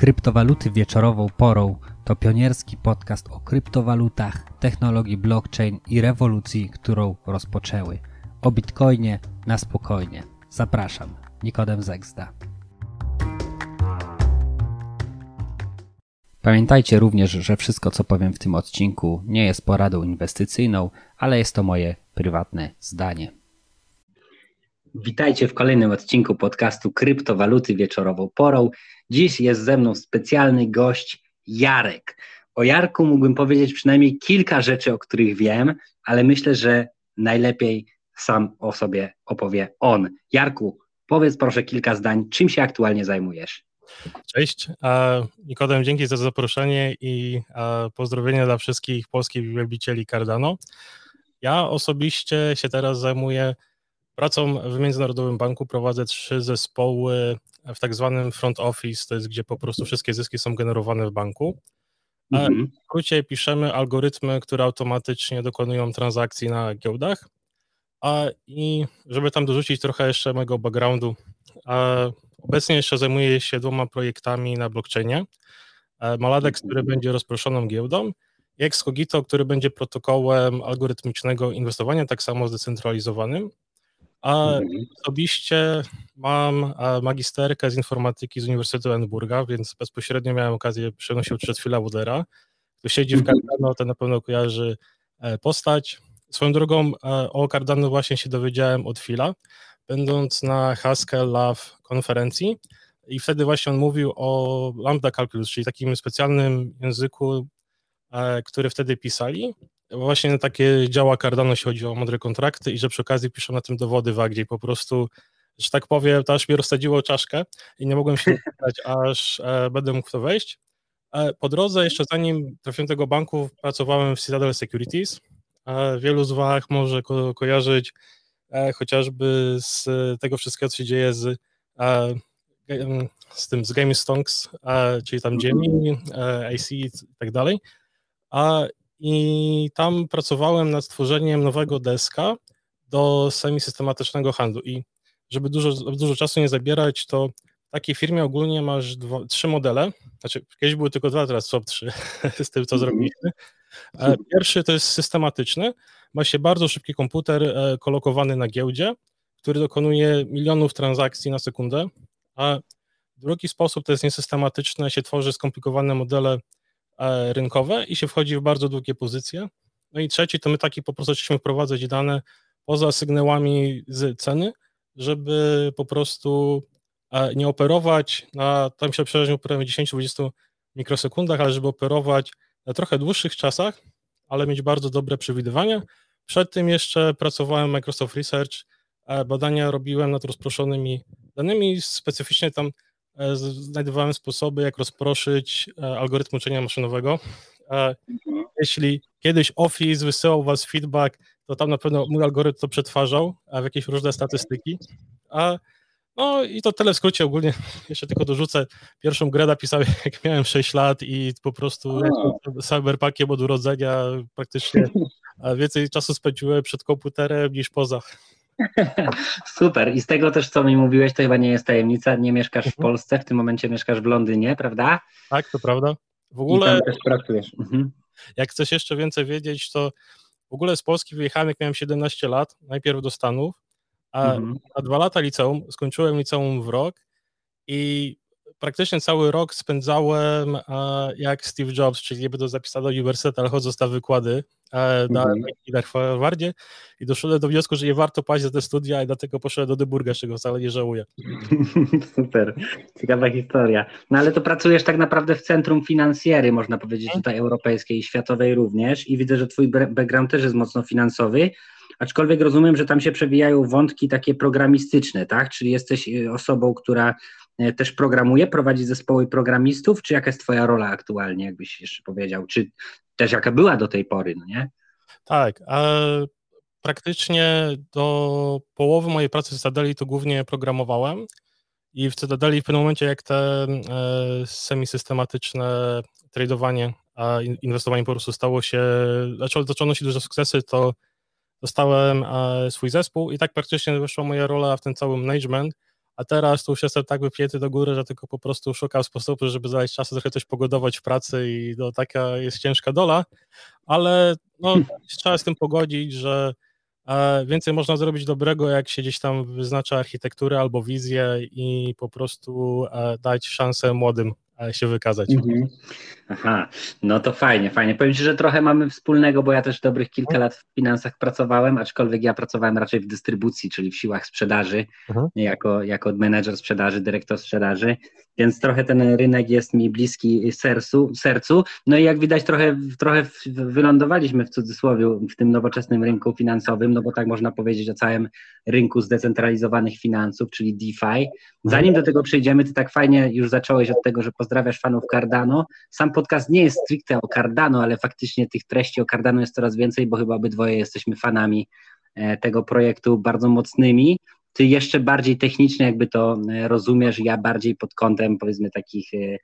Kryptowaluty wieczorową porą to pionierski podcast o kryptowalutach, technologii blockchain i rewolucji, którą rozpoczęły. O bitcoinie na spokojnie. Zapraszam, Nikodem Zegzda. Pamiętajcie również, że wszystko co powiem w tym odcinku nie jest poradą inwestycyjną, ale jest to moje prywatne zdanie. Witajcie w kolejnym odcinku podcastu Kryptowaluty wieczorową porą. Dziś jest ze mną specjalny gość Jarek. O Jarku mógłbym powiedzieć przynajmniej kilka rzeczy, o których wiem, ale myślę, że najlepiej sam o sobie opowie on. Jarku, powiedz proszę kilka zdań, czym się aktualnie zajmujesz? Cześć. Nikodem, dzięki za zaproszenie i pozdrowienia dla wszystkich polskich wielbicieli Cardano. Ja osobiście się teraz zajmuję pracą w Międzynarodowym Banku, prowadzę trzy zespoły w tak zwanym front office, to jest gdzie po prostu wszystkie zyski są generowane w banku. Mhm. W skrócie piszemy algorytmy, które automatycznie dokonują transakcji na giełdach. A i żeby tam dorzucić trochę jeszcze mojego backgroundu, obecnie jeszcze zajmuję się dwoma projektami na blockchainie. Maladex, który będzie rozproszoną giełdą i Excogito, który będzie protokołem algorytmicznego inwestowania, tak samo zdecentralizowanym. A mhm. osobiście mam magisterkę z informatyki z Uniwersytetu Edynburga, więc bezpośrednio miałem okazję przenosić przed chwilę Wudera. Kto siedzi w mhm. Cardano, to na pewno kojarzy e, postać. Swoją drogą e, o Cardano właśnie się dowiedziałem od Phila, będąc na Haskell Love konferencji i wtedy właśnie on mówił o Lambda Calculus, czyli takim specjalnym języku, e, który wtedy pisali właśnie takie działa Cardano, jeśli chodzi o mądre kontrakty i że przy okazji piszą na tym dowody w gdzie po prostu, że tak powiem, to aż mi rozsadziło czaszkę i nie mogłem się pytać, aż e, będę mógł w to wejść. E, po drodze, jeszcze zanim trafiłem do tego banku, pracowałem w Citadel Securities. E, wielu z Was może ko kojarzyć e, chociażby z tego wszystkiego, co się dzieje z, e, z tym, z Game Stonks, e, czyli tam Jamie, AC i tak dalej. A i tam pracowałem nad stworzeniem nowego deska do semi-systematycznego handlu. I żeby dużo, dużo czasu nie zabierać, to w takiej firmie ogólnie masz dwa, trzy modele, znaczy kiedyś były tylko dwa, teraz są trzy. Z tym, co mhm. zrobiliśmy. E, pierwszy to jest systematyczny, ma się bardzo szybki komputer e, kolokowany na giełdzie, który dokonuje milionów transakcji na sekundę, a drugi sposób to jest niesystematyczne, się tworzy skomplikowane modele rynkowe i się wchodzi w bardzo długie pozycje. No i trzeci to my taki po prostu chcieliśmy wprowadzać dane poza sygnałami z ceny, żeby po prostu e, nie operować na, tam się przeważnie operujemy 10-20 mikrosekundach, ale żeby operować na trochę dłuższych czasach, ale mieć bardzo dobre przewidywania. Przed tym jeszcze pracowałem w Microsoft Research, e, badania robiłem nad rozproszonymi danymi, specyficznie tam E, znajdowałem sposoby, jak rozproszyć e, algorytm uczenia maszynowego. E, mhm. Jeśli kiedyś Office wysyłał was feedback, to tam na pewno mój algorytm to przetwarzał w jakieś różne statystyki. A, no i to tyle w skrócie ogólnie. Jeszcze tylko dorzucę. Pierwszą grę napisałem jak miałem 6 lat i po prostu cyberpunkiem od urodzenia praktycznie więcej czasu spędziłem przed komputerem niż poza. Super. I z tego też, co mi mówiłeś, to chyba nie jest tajemnica. Nie mieszkasz w mhm. Polsce, w tym momencie mieszkasz w Londynie, prawda? Tak, to prawda. W ogóle. I tam też pracujesz. Mhm. Jak chcesz jeszcze więcej wiedzieć, to w ogóle z Polski wyjechałem, jak miałem 17 lat, najpierw do Stanów, a, mhm. a dwa lata liceum, skończyłem liceum w rok i praktycznie cały rok spędzałem jak Steve Jobs, czyli nie będę zapisał do uniwersytetu, ale chodząc na wykłady na, mm na Harvardzie i doszedłem do wniosku, że nie warto paść za te studia i dlatego poszedłem do Dyburga, czego wcale nie żałuję. Super, ciekawa historia. No ale to pracujesz tak naprawdę w centrum finansjery, można powiedzieć, tutaj europejskiej i światowej również i widzę, że twój background też jest mocno finansowy, aczkolwiek rozumiem, że tam się przewijają wątki takie programistyczne, tak? Czyli jesteś y, osobą, która E, też programuje, prowadzi zespoły programistów, czy jaka jest twoja rola aktualnie, jakbyś jeszcze powiedział, czy też jaka była do tej pory, no nie? Tak, praktycznie do połowy mojej pracy w Cytadeli to głównie programowałem i w Cytadeli w pewnym momencie jak te e, semi-systematyczne tradowanie, a inwestowanie po prostu stało się, zaczęło, zaczęło nosić duże sukcesy, to dostałem e, swój zespół i tak praktycznie wyszła moja rola w ten cały management, a teraz to już jestem tak wypięty do góry, że tylko po prostu szukam sposobu, żeby znaleźć czas, trochę coś pogodować w pracy i no, taka jest ciężka dola, ale no, trzeba z tym pogodzić, że e, więcej można zrobić dobrego, jak się gdzieś tam wyznacza architekturę albo wizję i po prostu e, dać szansę młodym się wykazać. Mhm. Aha, no to fajnie, fajnie. Powiem Ci, że trochę mamy wspólnego, bo ja też dobrych kilka lat w finansach pracowałem, aczkolwiek ja pracowałem raczej w dystrybucji, czyli w siłach sprzedaży, mhm. jako, jako menedżer sprzedaży, dyrektor sprzedaży, więc trochę ten rynek jest mi bliski sercu, sercu. No i jak widać trochę, trochę wylądowaliśmy w cudzysłowie w tym nowoczesnym rynku finansowym, no bo tak można powiedzieć o całym rynku zdecentralizowanych finansów, czyli DeFi. Zanim do tego przejdziemy, ty tak fajnie już zacząłeś od tego, że pozdrawiasz fanów Cardano. Sam podcast nie jest stricte o Cardano, ale faktycznie tych treści o Cardano jest coraz więcej, bo chyba obydwoje jesteśmy fanami e, tego projektu bardzo mocnymi ty jeszcze bardziej technicznie jakby to e, rozumiesz, ja bardziej pod kątem powiedzmy takich e,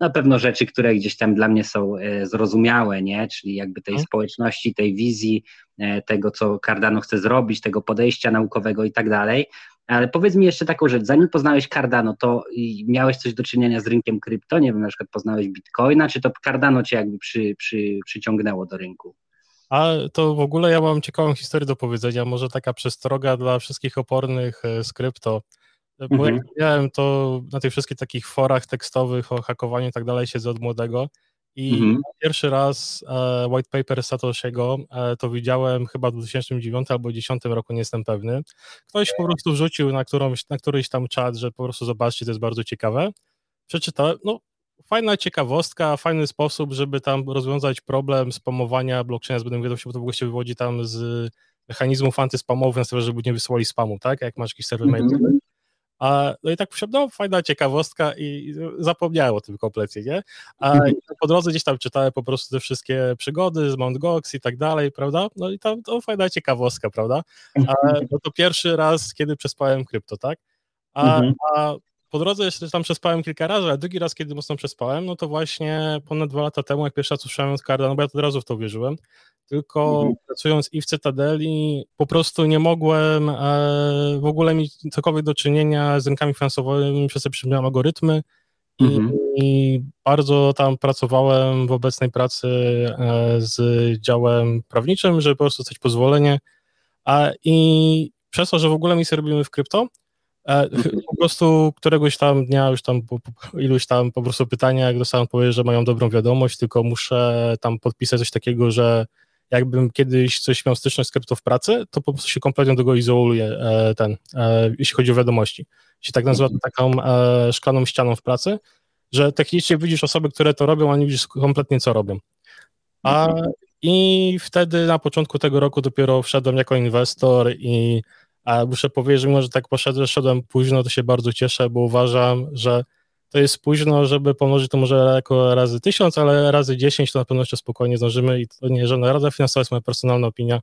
na pewno rzeczy, które gdzieś tam dla mnie są zrozumiałe, nie? Czyli jakby tej mhm. społeczności, tej wizji, tego, co Cardano chce zrobić, tego podejścia naukowego i tak dalej. Ale powiedz mi jeszcze taką rzecz, zanim poznałeś Cardano, to miałeś coś do czynienia z rynkiem krypto, nie wiem, na przykład poznałeś Bitcoina, czy to Cardano cię jakby przy, przy, przyciągnęło do rynku? A to w ogóle ja mam ciekawą historię do powiedzenia, może taka przestroga dla wszystkich opornych e, z krypto. E, bo mhm. jak widziałem to na tych wszystkich takich forach tekstowych o hakowaniu i tak dalej siedzę od młodego i mhm. pierwszy raz e, white paper Satoshiego e, to widziałem chyba w 2009 albo 2010 roku, nie jestem pewny. Ktoś po prostu wrzucił na, którąś, na któryś tam czat, że po prostu zobaczcie, to jest bardzo ciekawe. Przeczytałem, no fajna ciekawostka, fajny sposób, żeby tam rozwiązać problem spamowania blockchaina z będę wiedział, bo to w ogóle się wywodzi tam z mechanizmów antyspamowych, na serwerze, żeby nie wysłali spamu, tak? Jak masz jakiś serwer mm -hmm. A, no i tak no fajna ciekawostka i zapomniałem o tym kompletnie, nie? A mhm. po drodze gdzieś tam czytałem po prostu te wszystkie przygody z Mount Gox i tak dalej, prawda? No i tam to fajna ciekawostka, prawda? A, no to pierwszy raz, kiedy przespałem krypto, tak? A, mhm. a po drodze jeszcze tam przespałem kilka razy, ale drugi raz, kiedy mocno przespałem, no to właśnie ponad dwa lata temu, jak pierwszy raz usłyszałem od Cardano, bo ja od razu w to wierzyłem, tylko mhm. pracując i w Cytadeli po prostu nie mogłem e, w ogóle mieć cokolwiek do czynienia z rynkami finansowymi, przez to przyjmowałem algorytmy mhm. i, i, bardzo tam pracowałem w obecnej pracy e, z działem prawniczym, żeby po prostu dostać pozwolenie a, i przez to, że w ogóle misję robimy w krypto, po prostu któregoś tam dnia, już tam po, po, iluś tam po prostu pytania, jak dostałem odpowiedź, że mają dobrą wiadomość, tylko muszę tam podpisać coś takiego, że jakbym kiedyś coś miał styczność z krypto w pracy, to po prostu się kompletnie do tego izoluje e, ten, e, jeśli chodzi o wiadomości. Się tak nazywa taką szklaną ścianą w pracy, że technicznie widzisz osoby, które to robią, a nie widzisz kompletnie co robią. A, I wtedy na początku tego roku dopiero wszedłem jako inwestor i a muszę powiedzieć, że mimo, że tak poszedłem, szedłem późno, to się bardzo cieszę, bo uważam, że to jest późno, żeby pomnożyć to może jako razy tysiąc, ale razy dziesięć to na pewno jeszcze spokojnie zdążymy i to nie żadna rada finansowa, jest moja personalna opinia.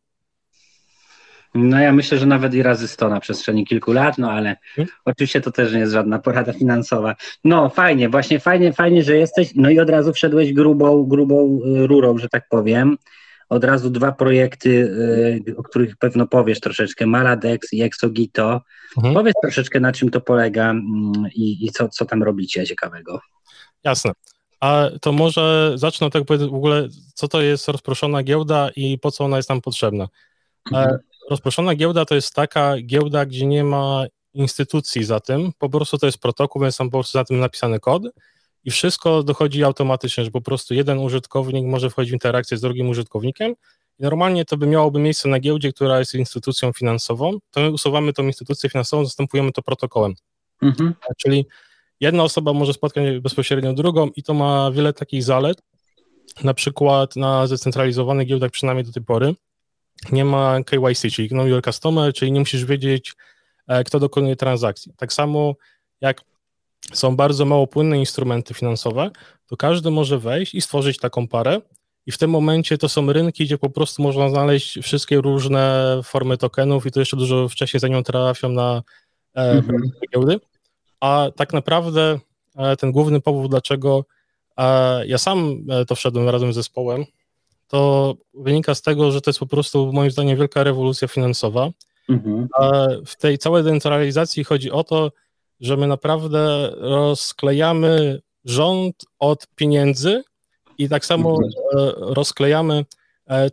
No ja myślę, że nawet i razy 100 na przestrzeni kilku lat, no ale hmm? oczywiście to też nie jest żadna porada finansowa. No fajnie, właśnie fajnie, fajnie, że jesteś, no i od razu wszedłeś grubą, grubą y, rurą, że tak powiem od razu dwa projekty, y, o których pewno powiesz troszeczkę, Maladex i Exogito. Mhm. Powiedz troszeczkę, na czym to polega mm, i, i co, co tam robicie ciekawego. Jasne. A to może zacznę od tego w ogóle, co to jest rozproszona giełda i po co ona jest nam potrzebna. E, mhm. Rozproszona giełda to jest taka giełda, gdzie nie ma instytucji za tym, po prostu to jest protokół, więc tam po prostu za tym napisany kod i wszystko dochodzi automatycznie, że po prostu jeden użytkownik może wchodzić w interakcję z drugim użytkownikiem i normalnie to by miałoby miejsce na giełdzie, która jest instytucją finansową, to my usuwamy tą instytucję finansową, zastępujemy to protokołem. Mhm. Czyli jedna osoba może spotkać bezpośrednio drugą i to ma wiele takich zalet, na przykład na zdecentralizowanych giełdach przynajmniej do tej pory nie ma KYC, czyli Know Your Customer, czyli nie musisz wiedzieć, e, kto dokonuje transakcji. Tak samo jak są bardzo mało płynne instrumenty finansowe, to każdy może wejść i stworzyć taką parę. I w tym momencie to są rynki, gdzie po prostu można znaleźć wszystkie różne formy tokenów i to jeszcze dużo wcześniej zanim trafią na e, mhm. giełdy. A tak naprawdę e, ten główny powód, dlaczego e, ja sam e, to wszedłem razem z zespołem, to wynika z tego, że to jest po prostu moim zdaniem wielka rewolucja finansowa. Mhm. w tej całej decentralizacji chodzi o to, że my naprawdę rozklejamy rząd od pieniędzy i tak samo mhm. rozklejamy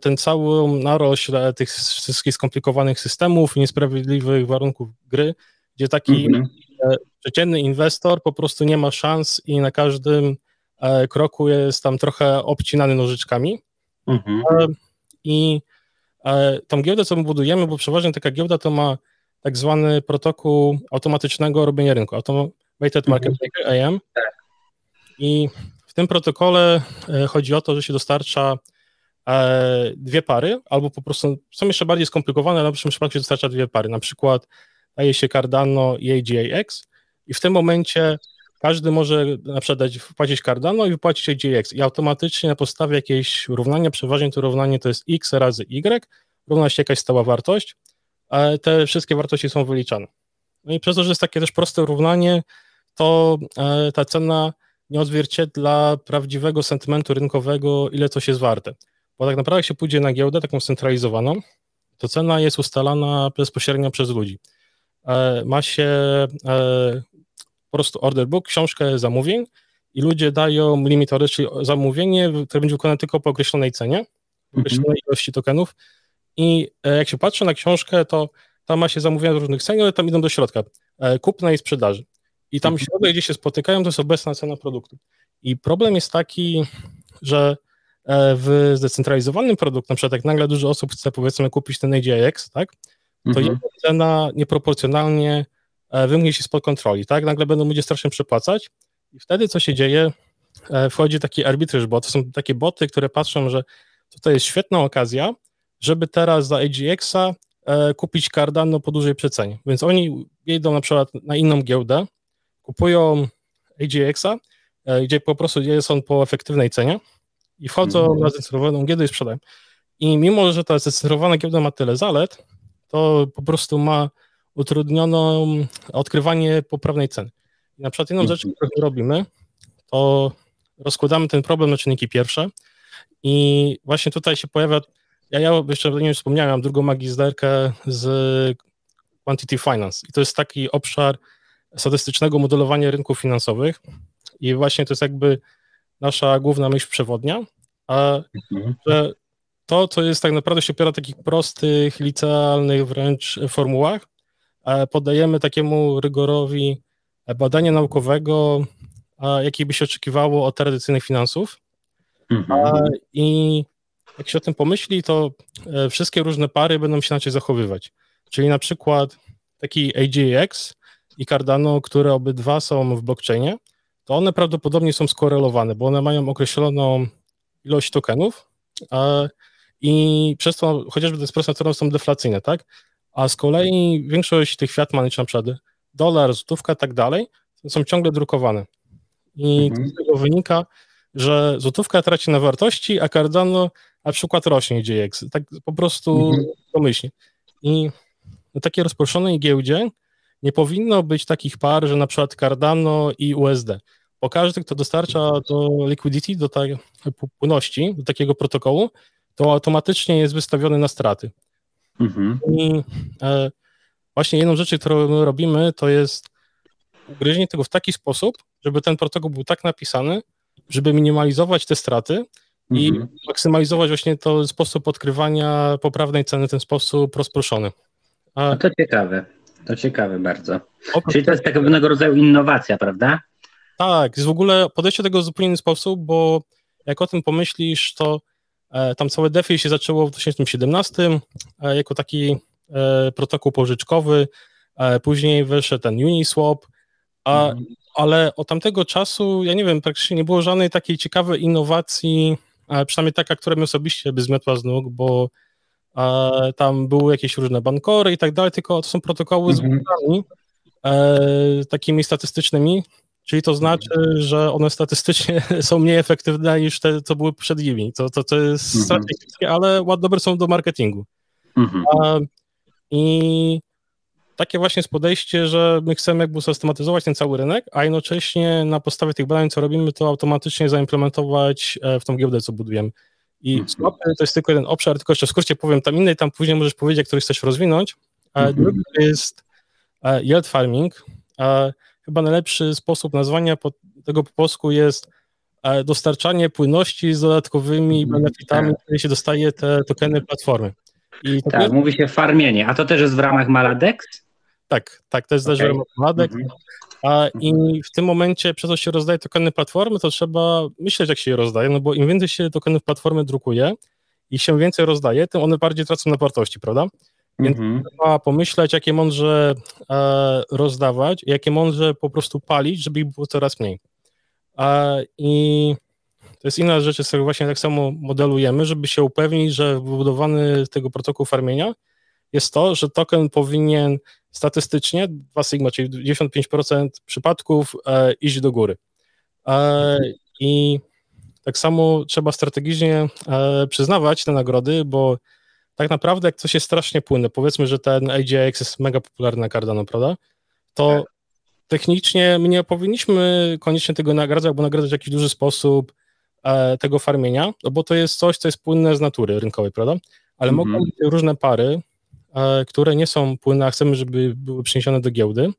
ten cały narośl tych wszystkich skomplikowanych systemów, niesprawiedliwych warunków gry, gdzie taki mhm. przeciętny inwestor po prostu nie ma szans i na każdym kroku jest tam trochę obcinany nożyczkami. Mhm. I tą giełdę, co my budujemy, bo przeważnie taka giełda to ma tak zwany protokół automatycznego robienia rynku, Automated Market mhm. Maker, AM. Tak. I w tym protokole e, chodzi o to, że się dostarcza e, dwie pary, albo po prostu są jeszcze bardziej skomplikowane, ale w naszym przypadku się dostarcza dwie pary. Na przykład daje się Cardano i AGAX i w tym momencie każdy może na przykład dać, wpłacić Cardano i wypłacić AGX i automatycznie na podstawie jakiegoś równania, przeważnie to równanie to jest x razy y, równa się jakaś stała wartość, te wszystkie wartości są wyliczane. No i przez to, że jest takie też proste równanie, to e, ta cena nie odzwierciedla prawdziwego sentymentu rynkowego, ile coś jest warte. Bo tak naprawdę jak się pójdzie na giełdę taką centralizowaną, to cena jest ustalana bezpośrednio przez ludzi. E, ma się e, po prostu order book, książkę zamówień i ludzie dają limit order, czyli zamówienie, które będzie wykonane tylko po określonej cenie, po określonej mhm. ilości tokenów i e, jak się patrzy na książkę, to tam ma się zamówienia z różnych cen, ale tam idą do środka, e, kupna i sprzedaży. I tam mhm. środek, gdzie się spotykają, to jest obecna cena produktu. I problem jest taki, że e, w zdecentralizowanym produkcie, na przykład jak nagle dużo osób chce powiedzmy kupić ten AGX, tak, to mhm. jego cena nieproporcjonalnie wymknie się spod kontroli, tak, nagle będą ludzie strasznie przepłacać i wtedy co się dzieje, wchodzi taki arbitraż bot, to są takie boty, które patrzą, że to jest świetna okazja, żeby teraz za AGX-a e, kupić Cardano po dużej przecenie. Więc oni idą na przykład na inną giełdę, kupują AGX-a, e, gdzie po prostu jest on po efektywnej cenie i wchodzą mm. na zdecentralizowaną giełdę i sprzedają. I mimo, że ta zdecentralizowana giełda ma tyle zalet, to po prostu ma utrudnioną odkrywanie poprawnej ceny. I na przykład jedną mm. rzecz, którą robimy, to rozkładamy ten problem na czynniki pierwsze i właśnie tutaj się pojawia ja, ja jeszcze nie wspomniałem, mam drugą magisterkę z Quantity Finance i to jest taki obszar statystycznego modelowania rynków finansowych i właśnie to jest jakby nasza główna myśl przewodnia, a mhm. że to, co jest tak naprawdę się opiera na takich prostych, licealnych wręcz formułach, podajemy takiemu rygorowi badania naukowego, jakiej by się oczekiwało od tradycyjnych finansów. Mhm. I jak się o tym pomyśli, to e, wszystkie różne pary będą się inaczej zachowywać. Czyli na przykład taki AGX i Cardano, które obydwa są w blockchainie, to one prawdopodobnie są skorelowane, bo one mają określoną ilość tokenów i przez to chociażby te espresso są deflacyjne, tak? A z kolei większość tych fiat money, czy na przykład dolar, złotówka i tak dalej, są ciągle drukowane. I mhm. z tego wynika, że złotówka traci na wartości, a Cardano na przykład rośnie GX, tak po prostu mhm. domyślnie. I na takiej rozproszonej giełdzie nie powinno być takich par, że na przykład Cardano i USD, bo każdy, kto dostarcza do liquidity, do tej płynności, do takiego protokołu, to automatycznie jest wystawiony na straty. Mhm. I e, właśnie jedną rzeczy, którą my robimy, to jest ugryzienie tego w taki sposób, żeby ten protokół był tak napisany, żeby minimalizować te straty i mhm. maksymalizować właśnie to sposób odkrywania poprawnej ceny, ten sposób rozproszony. A... No to ciekawe, to ciekawe bardzo. Czyli to jest tak pewnego rodzaju innowacja, prawda? Tak, jest w ogóle podejście do tego w zupełnie inny sposób, bo jak o tym pomyślisz, to e, tam całe DeFi się zaczęło w 2017 e, jako taki e, protokół pożyczkowy, e, później wyszedł ten Uniswap, a mhm ale od tamtego czasu, ja nie wiem, praktycznie nie było żadnej takiej ciekawej innowacji, przynajmniej taka, która mnie osobiście by zmiotła z nóg, bo tam były jakieś różne bankory i tak dalej, tylko to są protokoły z mhm. błędami e, takimi statystycznymi, czyli to znaczy, że one statystycznie są mniej efektywne niż te, co były przed nimi. To, to, to jest mhm. strategiczne, ale dobre są do marketingu. Mhm. I takie właśnie jest podejście, że my chcemy jakby systematyzować ten cały rynek, a jednocześnie na podstawie tych badań, co robimy, to automatycznie zaimplementować e, w tą giełdę, co budujemy. I mhm. swapy to jest tylko jeden obszar, tylko jeszcze w skrócie powiem tam inny, tam później możesz powiedzieć, który chcesz rozwinąć. A mhm. drugi jest e, yield farming, chyba najlepszy sposób nazwania tego po polsku jest e, dostarczanie płynności z dodatkowymi mhm, benefitami, tak. które się dostaje te tokeny platformy. I tak, mówi się farmienie. A to też jest w ramach Maladex? Tak, tak, to jest okay. też w ramach Maladex. Mhm. A, I w tym momencie, przez to się rozdaje tokeny platformy, to trzeba myśleć, jak się je rozdaje, no bo im więcej się tokenów platformy drukuje i się więcej rozdaje, tym one bardziej tracą na wartości, prawda? Więc mhm. trzeba pomyśleć, jakie mądrze e, rozdawać, jakie mądrze po prostu palić, żeby ich było coraz mniej. E, I to jest inna rzecz, jest właśnie tak samo modelujemy, żeby się upewnić, że wybudowany tego protokołu farmienia jest to, że token powinien statystycznie 2 sigma, czyli 95% przypadków e, iść do góry. E, I tak samo trzeba strategicznie e, przyznawać te nagrody, bo tak naprawdę jak coś jest strasznie płynne, powiedzmy, że ten AJX jest mega popularny na Cardano, prawda? To tak. technicznie my nie powinniśmy koniecznie tego nagradzać, albo nagradzać w jakiś duży sposób e, tego farmienia, no bo to jest coś, co jest płynne z natury rynkowej, prawda? Ale mhm. mogą być różne pary, które nie są płynne, a chcemy, żeby były przeniesione do giełdy,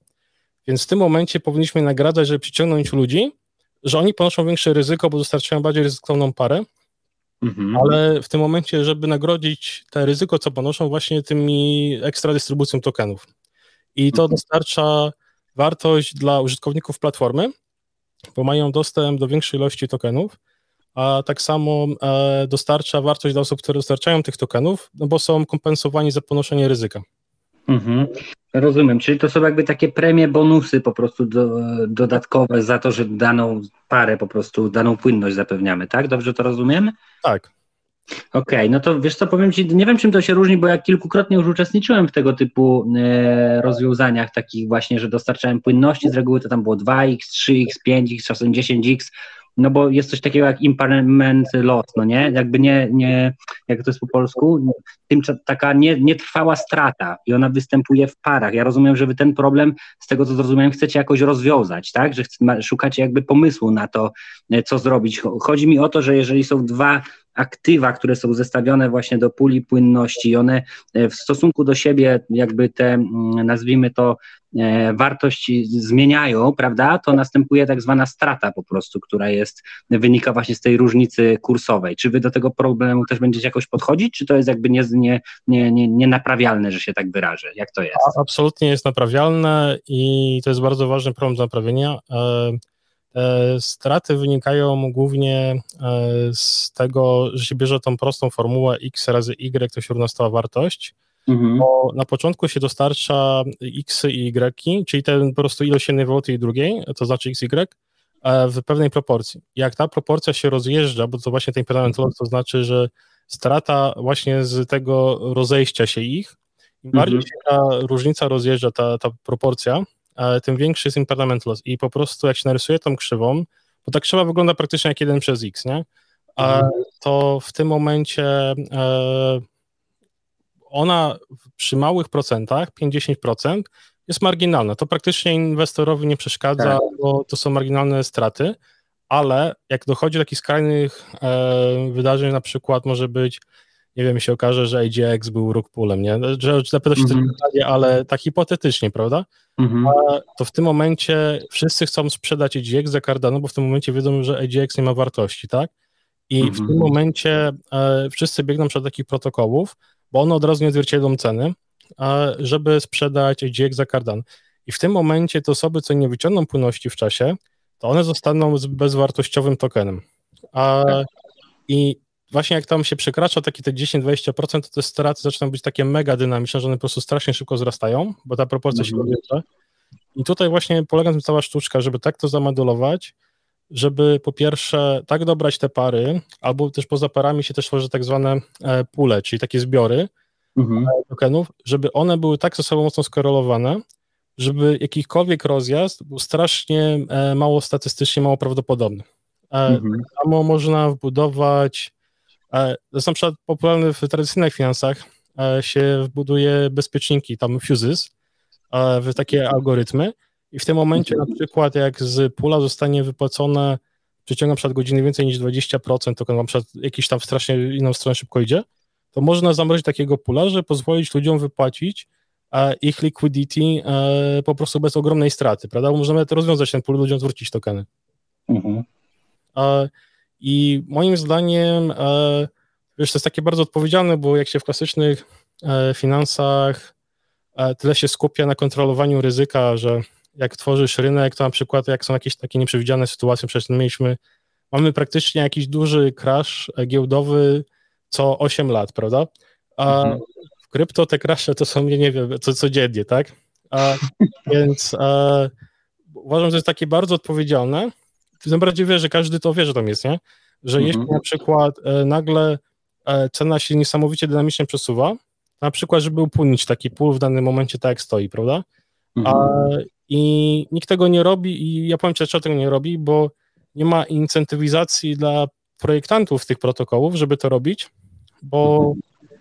więc w tym momencie powinniśmy nagradzać, żeby przyciągnąć ludzi, że oni ponoszą większe ryzyko, bo dostarczają bardziej ryzykowną parę, Mhm. Ale w tym momencie, żeby nagrodzić te ryzyko, co ponoszą właśnie tymi ekstra dystrybucją tokenów. I to mhm. dostarcza wartość dla użytkowników platformy, bo mają dostęp do większej ilości tokenów, a tak samo e, dostarcza wartość dla osób, które dostarczają tych tokenów, no bo są kompensowani za ponoszenie ryzyka. Mhm. Rozumiem, czyli to są jakby takie premie, bonusy po prostu do, dodatkowe za to, że daną parę po prostu, daną płynność zapewniamy, tak? Dobrze to rozumiem? Tak. Okej, okay, no to wiesz co, powiem Ci, nie wiem czym to się różni, bo ja kilkukrotnie już uczestniczyłem w tego typu e, rozwiązaniach takich właśnie, że dostarczałem płynności, z reguły to tam było 2x, 3x, 5x, czasem 10x, no bo jest coś takiego jak impairment loss, no nie? Jakby nie, nie jak to jest po polsku, tym, taka nie, nietrwała strata i ona występuje w parach. Ja rozumiem, że wy ten problem, z tego co zrozumiałem, chcecie jakoś rozwiązać, tak? Że szukacie jakby pomysłu na to, e, co zrobić. Chodzi mi o to, że jeżeli są dwa aktywa, które są zestawione właśnie do puli płynności, one e, w stosunku do siebie jakby te, mm, nazwijmy to, e, wartość zmieniają, prawda, to następuje tak zwana strata po prostu, która jest, wynika właśnie z tej różnicy kursowej. Czy wy do tego problemu też będziecie jakoś podchodzić, czy to jest jakby nie, nie, nie, nie, nienaprawialne, że się tak wyrażę? Jak to jest? Absolutnie jest naprawialne i to jest bardzo ważny problem do naprawienia. E, straty wynikają głównie e, z tego, że się bierze tą prostą formułę x razy y, to się równa stała wartość, mhm. bo na początku się dostarcza x i y, czyli ten po prostu ilość jednej waluty i drugiej, to znaczy x, y, e, w pewnej proporcji. Jak ta proporcja się rozjeżdża, bo to właśnie ten impediment loss to znaczy, że strata właśnie z tego rozejścia się ich, im bardziej mhm. się ta różnica rozjeżdża, ta, ta proporcja, tym większy jest impairment loss. I po prostu jak się narysuje tą krzywą, bo ta krzywa wygląda praktycznie jak 1 przez x, nie? A mhm. to w tym momencie e, ona przy małych procentach, 5-10%, jest marginalna. To praktycznie inwestorowi nie przeszkadza, tak. bo to są marginalne straty, ale jak dochodzi do takich skrajnych e, wydarzeń, na przykład może być nie wiem, się okaże, że AGX był rug pulem, nie? Że zapyta się mm -hmm. ale tak hipotetycznie, prawda? Mm -hmm. to w tym momencie wszyscy chcą sprzedać AGX za Cardano, bo w tym momencie wiedzą, że AGX nie ma wartości, tak? I mm -hmm. w tym mhm. momencie e, wszyscy biegną przed takich protokołów, bo one od razu nie odzwierciedlą ceny, e, żeby sprzedać AGX za Cardano. I w tym momencie te osoby, co nie wyciągną płynności w czasie, to one zostaną z bezwartościowym tokenem. A. I właśnie jak tam się przekracza takie te 10-20%, to te straty zaczynają być takie mega dynamiczne, że one po prostu strasznie szybko wzrastają, bo ta proporcja mhm. się powiększa. I tutaj właśnie polega na tym cała sztuczka, żeby tak to zamodulować, żeby po pierwsze tak dobrać te pary, albo też poza parami się też tworzy tak zwane e, pule, czyli takie zbiory mhm. E, tokenów, żeby one były tak ze sobą mocno skorelowane, żeby jakikolwiek rozjazd był strasznie e, mało statystycznie, mało prawdopodobny. Mhm. Samo można wbudować E, są przykład popularne w tradycyjnych finansach, e, się wbuduje bezpieczniki, tam fuses, e, w takie algorytmy i w tym momencie na przykład jak z pula zostanie wypłacone w przeciągu na przykład godziny więcej niż 20%, to na przykład jakiś tam strasznie inną stronę szybko idzie, to można zamrozić takiego pula, żeby pozwolić ludziom wypłacić ich liquidity po prostu bez ogromnej straty, prawda? Bo możemy to rozwiązać ten pool, ludziom zwrócić tokeny. Mhm. I moim zdaniem, wiesz, to jest takie bardzo odpowiedzialne, bo jak się w klasycznych finansach tyle się skupia na kontrolowaniu ryzyka, że jak tworzysz rynek, to na przykład jak są jakieś takie nieprzewidziane sytuacje, przecież mieliśmy, mamy praktycznie jakiś duży crash giełdowy co 8 lat, prawda? A mhm. w krypto te crashe to są, nie wiem, co, codziennie, tak? A, więc a, uważam, że jest takie bardzo odpowiedzialne. Tym bardziej wie, że każdy to wie, że tam jest, nie? Że mhm. jeśli na przykład e, nagle e, cena się niesamowicie dynamicznie przesuwa, na przykład, żeby upłynnić taki pól w danym momencie tak jak stoi, prawda? Mhm. A, I nikt tego nie robi i ja powiem Ci, dlaczego tego nie robi, bo nie ma incentywizacji dla projektantów tych protokołów, żeby to robić, bo mhm.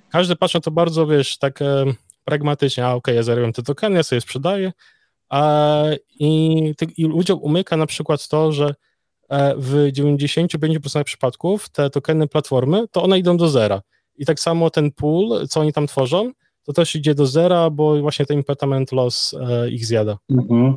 każdy patrzy na to bardzo, wiesz, tak e, pragmatycznie, a okej, okay, ja zarabiam te tokeny, ja sobie sprzedaję, i, i ludziom umyka na przykład to, że e, w 95% przypadków te tokeny platformy, to one idą do zera. I tak samo ten pool, co oni tam tworzą, to też idzie do zera, bo właśnie ten impediment loss e, ich zjada. Mhm.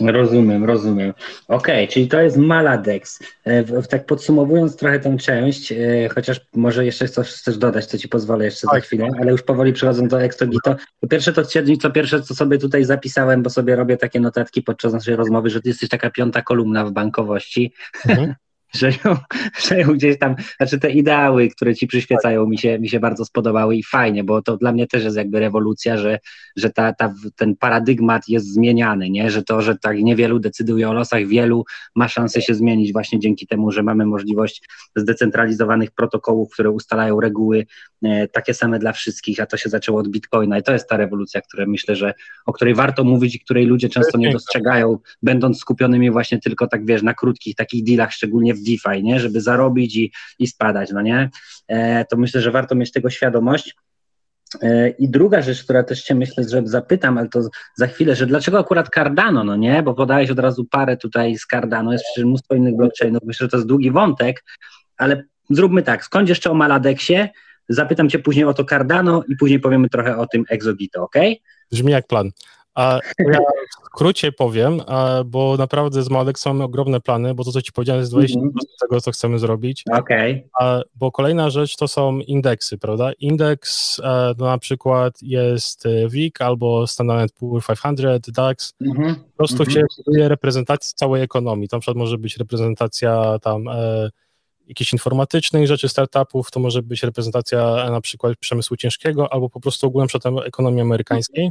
Rozumiem, rozumiem. Okej, okay, czyli to jest Maladex. E, tak podsumowując trochę tę część, e, chociaż może jeszcze coś chcesz dodać, co ci pozwolę jeszcze za tak. chwilę, ale już powoli przechodząc do Exogito. Po pierwsze to co pierwsze, co sobie tutaj zapisałem, bo sobie robię takie notatki podczas naszej rozmowy, że ty jesteś taka piąta kolumna w bankowości. Mhm. że ją, że ją gdzieś tam, znaczy te ideały, które ci przyświecają mi się, mi się bardzo spodobały i fajnie, bo to dla mnie też jest jakby rewolucja, że, że ta, ta, ten paradygmat jest zmieniany, nie? że to, że tak niewielu decyduje o losach, wielu ma szansę się zmienić właśnie dzięki temu, że mamy możliwość zdecentralizowanych protokołów, które ustalają reguły e, takie same dla wszystkich, a to się zaczęło od Bitcoina i to jest ta rewolucja, która myślę, że o której warto mówić i której ludzie często nie dostrzegają, będąc skupionymi właśnie tylko tak wiesz, na krótkich takich dealach, szczególnie w DeFi, nie? żeby zarobić i, i spadać, no nie? E, to myślę, że warto mieć tego świadomość. E, I druga rzecz, która też Cię myślę, że zapytam, ale to za chwilę, że dlaczego akurat Cardano, no nie? Bo podałeś od razu parę tutaj z Cardano, jest przecież mnóstwo innych blockchainów, myślę, że to jest długi wątek, ale zróbmy tak, skąd jeszcze o Maladexie, zapytam Cię później o to Cardano i później powiemy trochę o tym Exogito, ok? Brzmi jak plan. A ja w skrócie powiem, bo naprawdę z Malek mamy ogromne plany, bo to, co ci powiedziałem, jest 20% mm -hmm. tego, co chcemy zrobić. Okej. Okay. Bo kolejna rzecz to są indeksy, prawda? Indeks e, to na przykład jest e, WIG albo Standard Poor 500, DAX. Mm -hmm. Po prostu mm -hmm. się buduje reprezentacji całej ekonomii. Na przykład może być reprezentacja tam e, jakichś informatycznych rzeczy, startupów, to może być reprezentacja na przykład przemysłu ciężkiego albo po prostu ogólnie przedtem ekonomii amerykańskiej.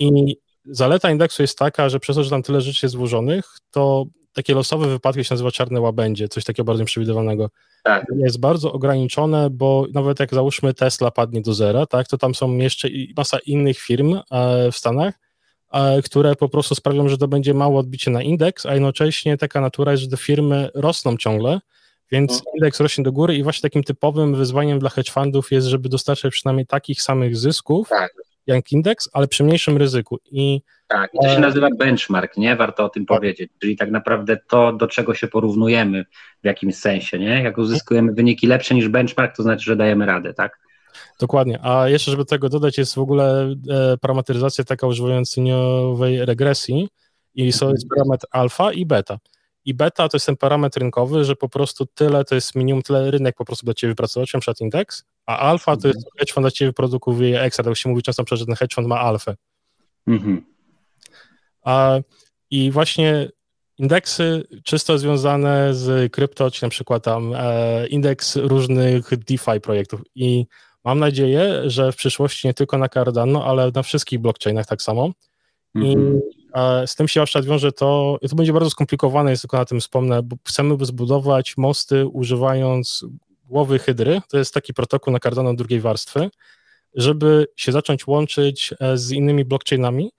I zaleta indeksu jest taka, że przez to, że tam tyle rzeczy jest złożonych, to takie losowe wypadki się nazywa czarne łabędzie, coś takiego bardzo nieprzewidywalnego. Tak. Jest bardzo ograniczone, bo nawet jak załóżmy Tesla padnie do zera, tak, to tam są jeszcze masa innych firm e, w Stanach, e, które po prostu sprawią, że to będzie mało odbicie na indeks, a jednocześnie taka natura jest, że te firmy rosną ciągle, więc no. indeks rośnie do góry i właśnie takim typowym wyzwaniem dla hedge fundów jest, żeby dostarczać przynajmniej takich samych zysków, tak jak indeks, ale przy mniejszym ryzyku. I, tak, to się e, nazywa benchmark, nie? Warto o tym tak. powiedzieć. Czyli tak naprawdę to, do czego się porównujemy w jakimś sensie, nie? Jak uzyskujemy wyniki lepsze niż benchmark, to znaczy, że dajemy radę, tak? Dokładnie. A jeszcze, żeby tego dodać, jest w ogóle e, parametryzacja taka używając liniowej regresji i są jest parametr alfa i beta. I beta to jest ten parametr rynkowy, że po prostu tyle to jest minimum, tyle rynek po prostu dla Ciebie wypracować, na przykład indeks, a alfa to jest hedge fund dla Ciebie wyprodukuje ekstra, tak się mówi często, że ten hedge fund ma alfę. Mhm. A, I właśnie indeksy czysto związane z krypto, czy na przykład tam e, indeks różnych DeFi projektów i mam nadzieję, że w przyszłości nie tylko na Cardano, ale na wszystkich blockchainach tak samo. I mhm. Z tym się jeszcze wiąże to, to będzie bardzo skomplikowane, jest tylko na tym wspomnę, bo chcemy zbudować mosty używając głowy hydry, to jest taki protokół na Cardano drugiej warstwy, żeby się zacząć łączyć e, z innymi blockchainami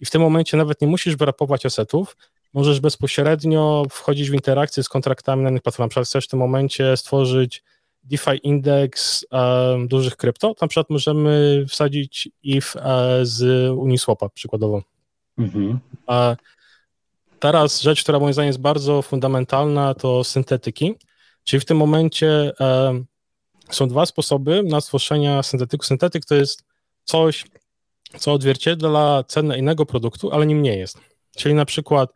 i w tym momencie nawet nie musisz wyrapować asetów, możesz bezpośrednio wchodzić w interakcję z kontraktami na innych platformach. Na chcesz w tym momencie stworzyć DeFi Index um, dużych krypto, to na przykład możemy wsadzić if uh, z Uniswapa przykładowo. Mhm. A teraz rzecz, która moim zdaniem jest bardzo fundamentalna, to syntetyki. Czyli w tym momencie e, są dwa sposoby na stworzenie syntetyku. Syntetyk to jest coś, co odzwierciedla cenę innego produktu, ale nim nie jest. Czyli na przykład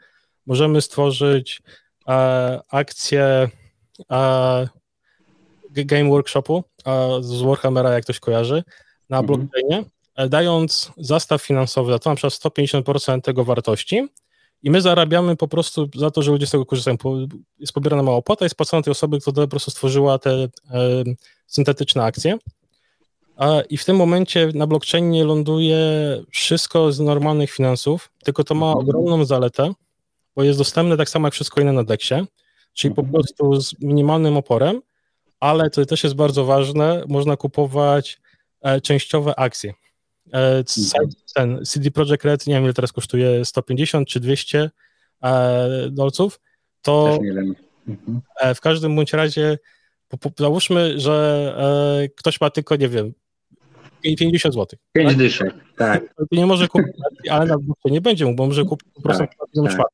możemy stworzyć e, akcję e, Game Workshopu e, z Warhammera, jak ktoś kojarzy, na mhm. blockchainie, dając zastaw finansowy za to na przykład 150% tego wartości i my zarabiamy po prostu za to, że ludzie z tego korzystają. Jest pobierana mała opłata i spłacona tej osoby, która po prostu stworzyła te e, syntetyczne akcje. I w tym momencie na blockchainie ląduje wszystko z normalnych finansów, tylko to ma mhm. ogromną zaletę, bo jest dostępne tak samo jak wszystko inne na DEXie, czyli po mhm. prostu z minimalnym oporem, ale to też jest bardzo ważne, można kupować e, częściowe akcje. E, mhm. Ten CD Projekt Red, nie wiem ile teraz kosztuje, 150 czy 200 e, dolców, to w każdym bądź razie załóżmy, że ktoś ma tylko, nie wiem, 50 zł. 5 tak? dyszek, tak. Nie może kupić, ale na nie będzie mógł, bo może kupić po prostu tak, tak.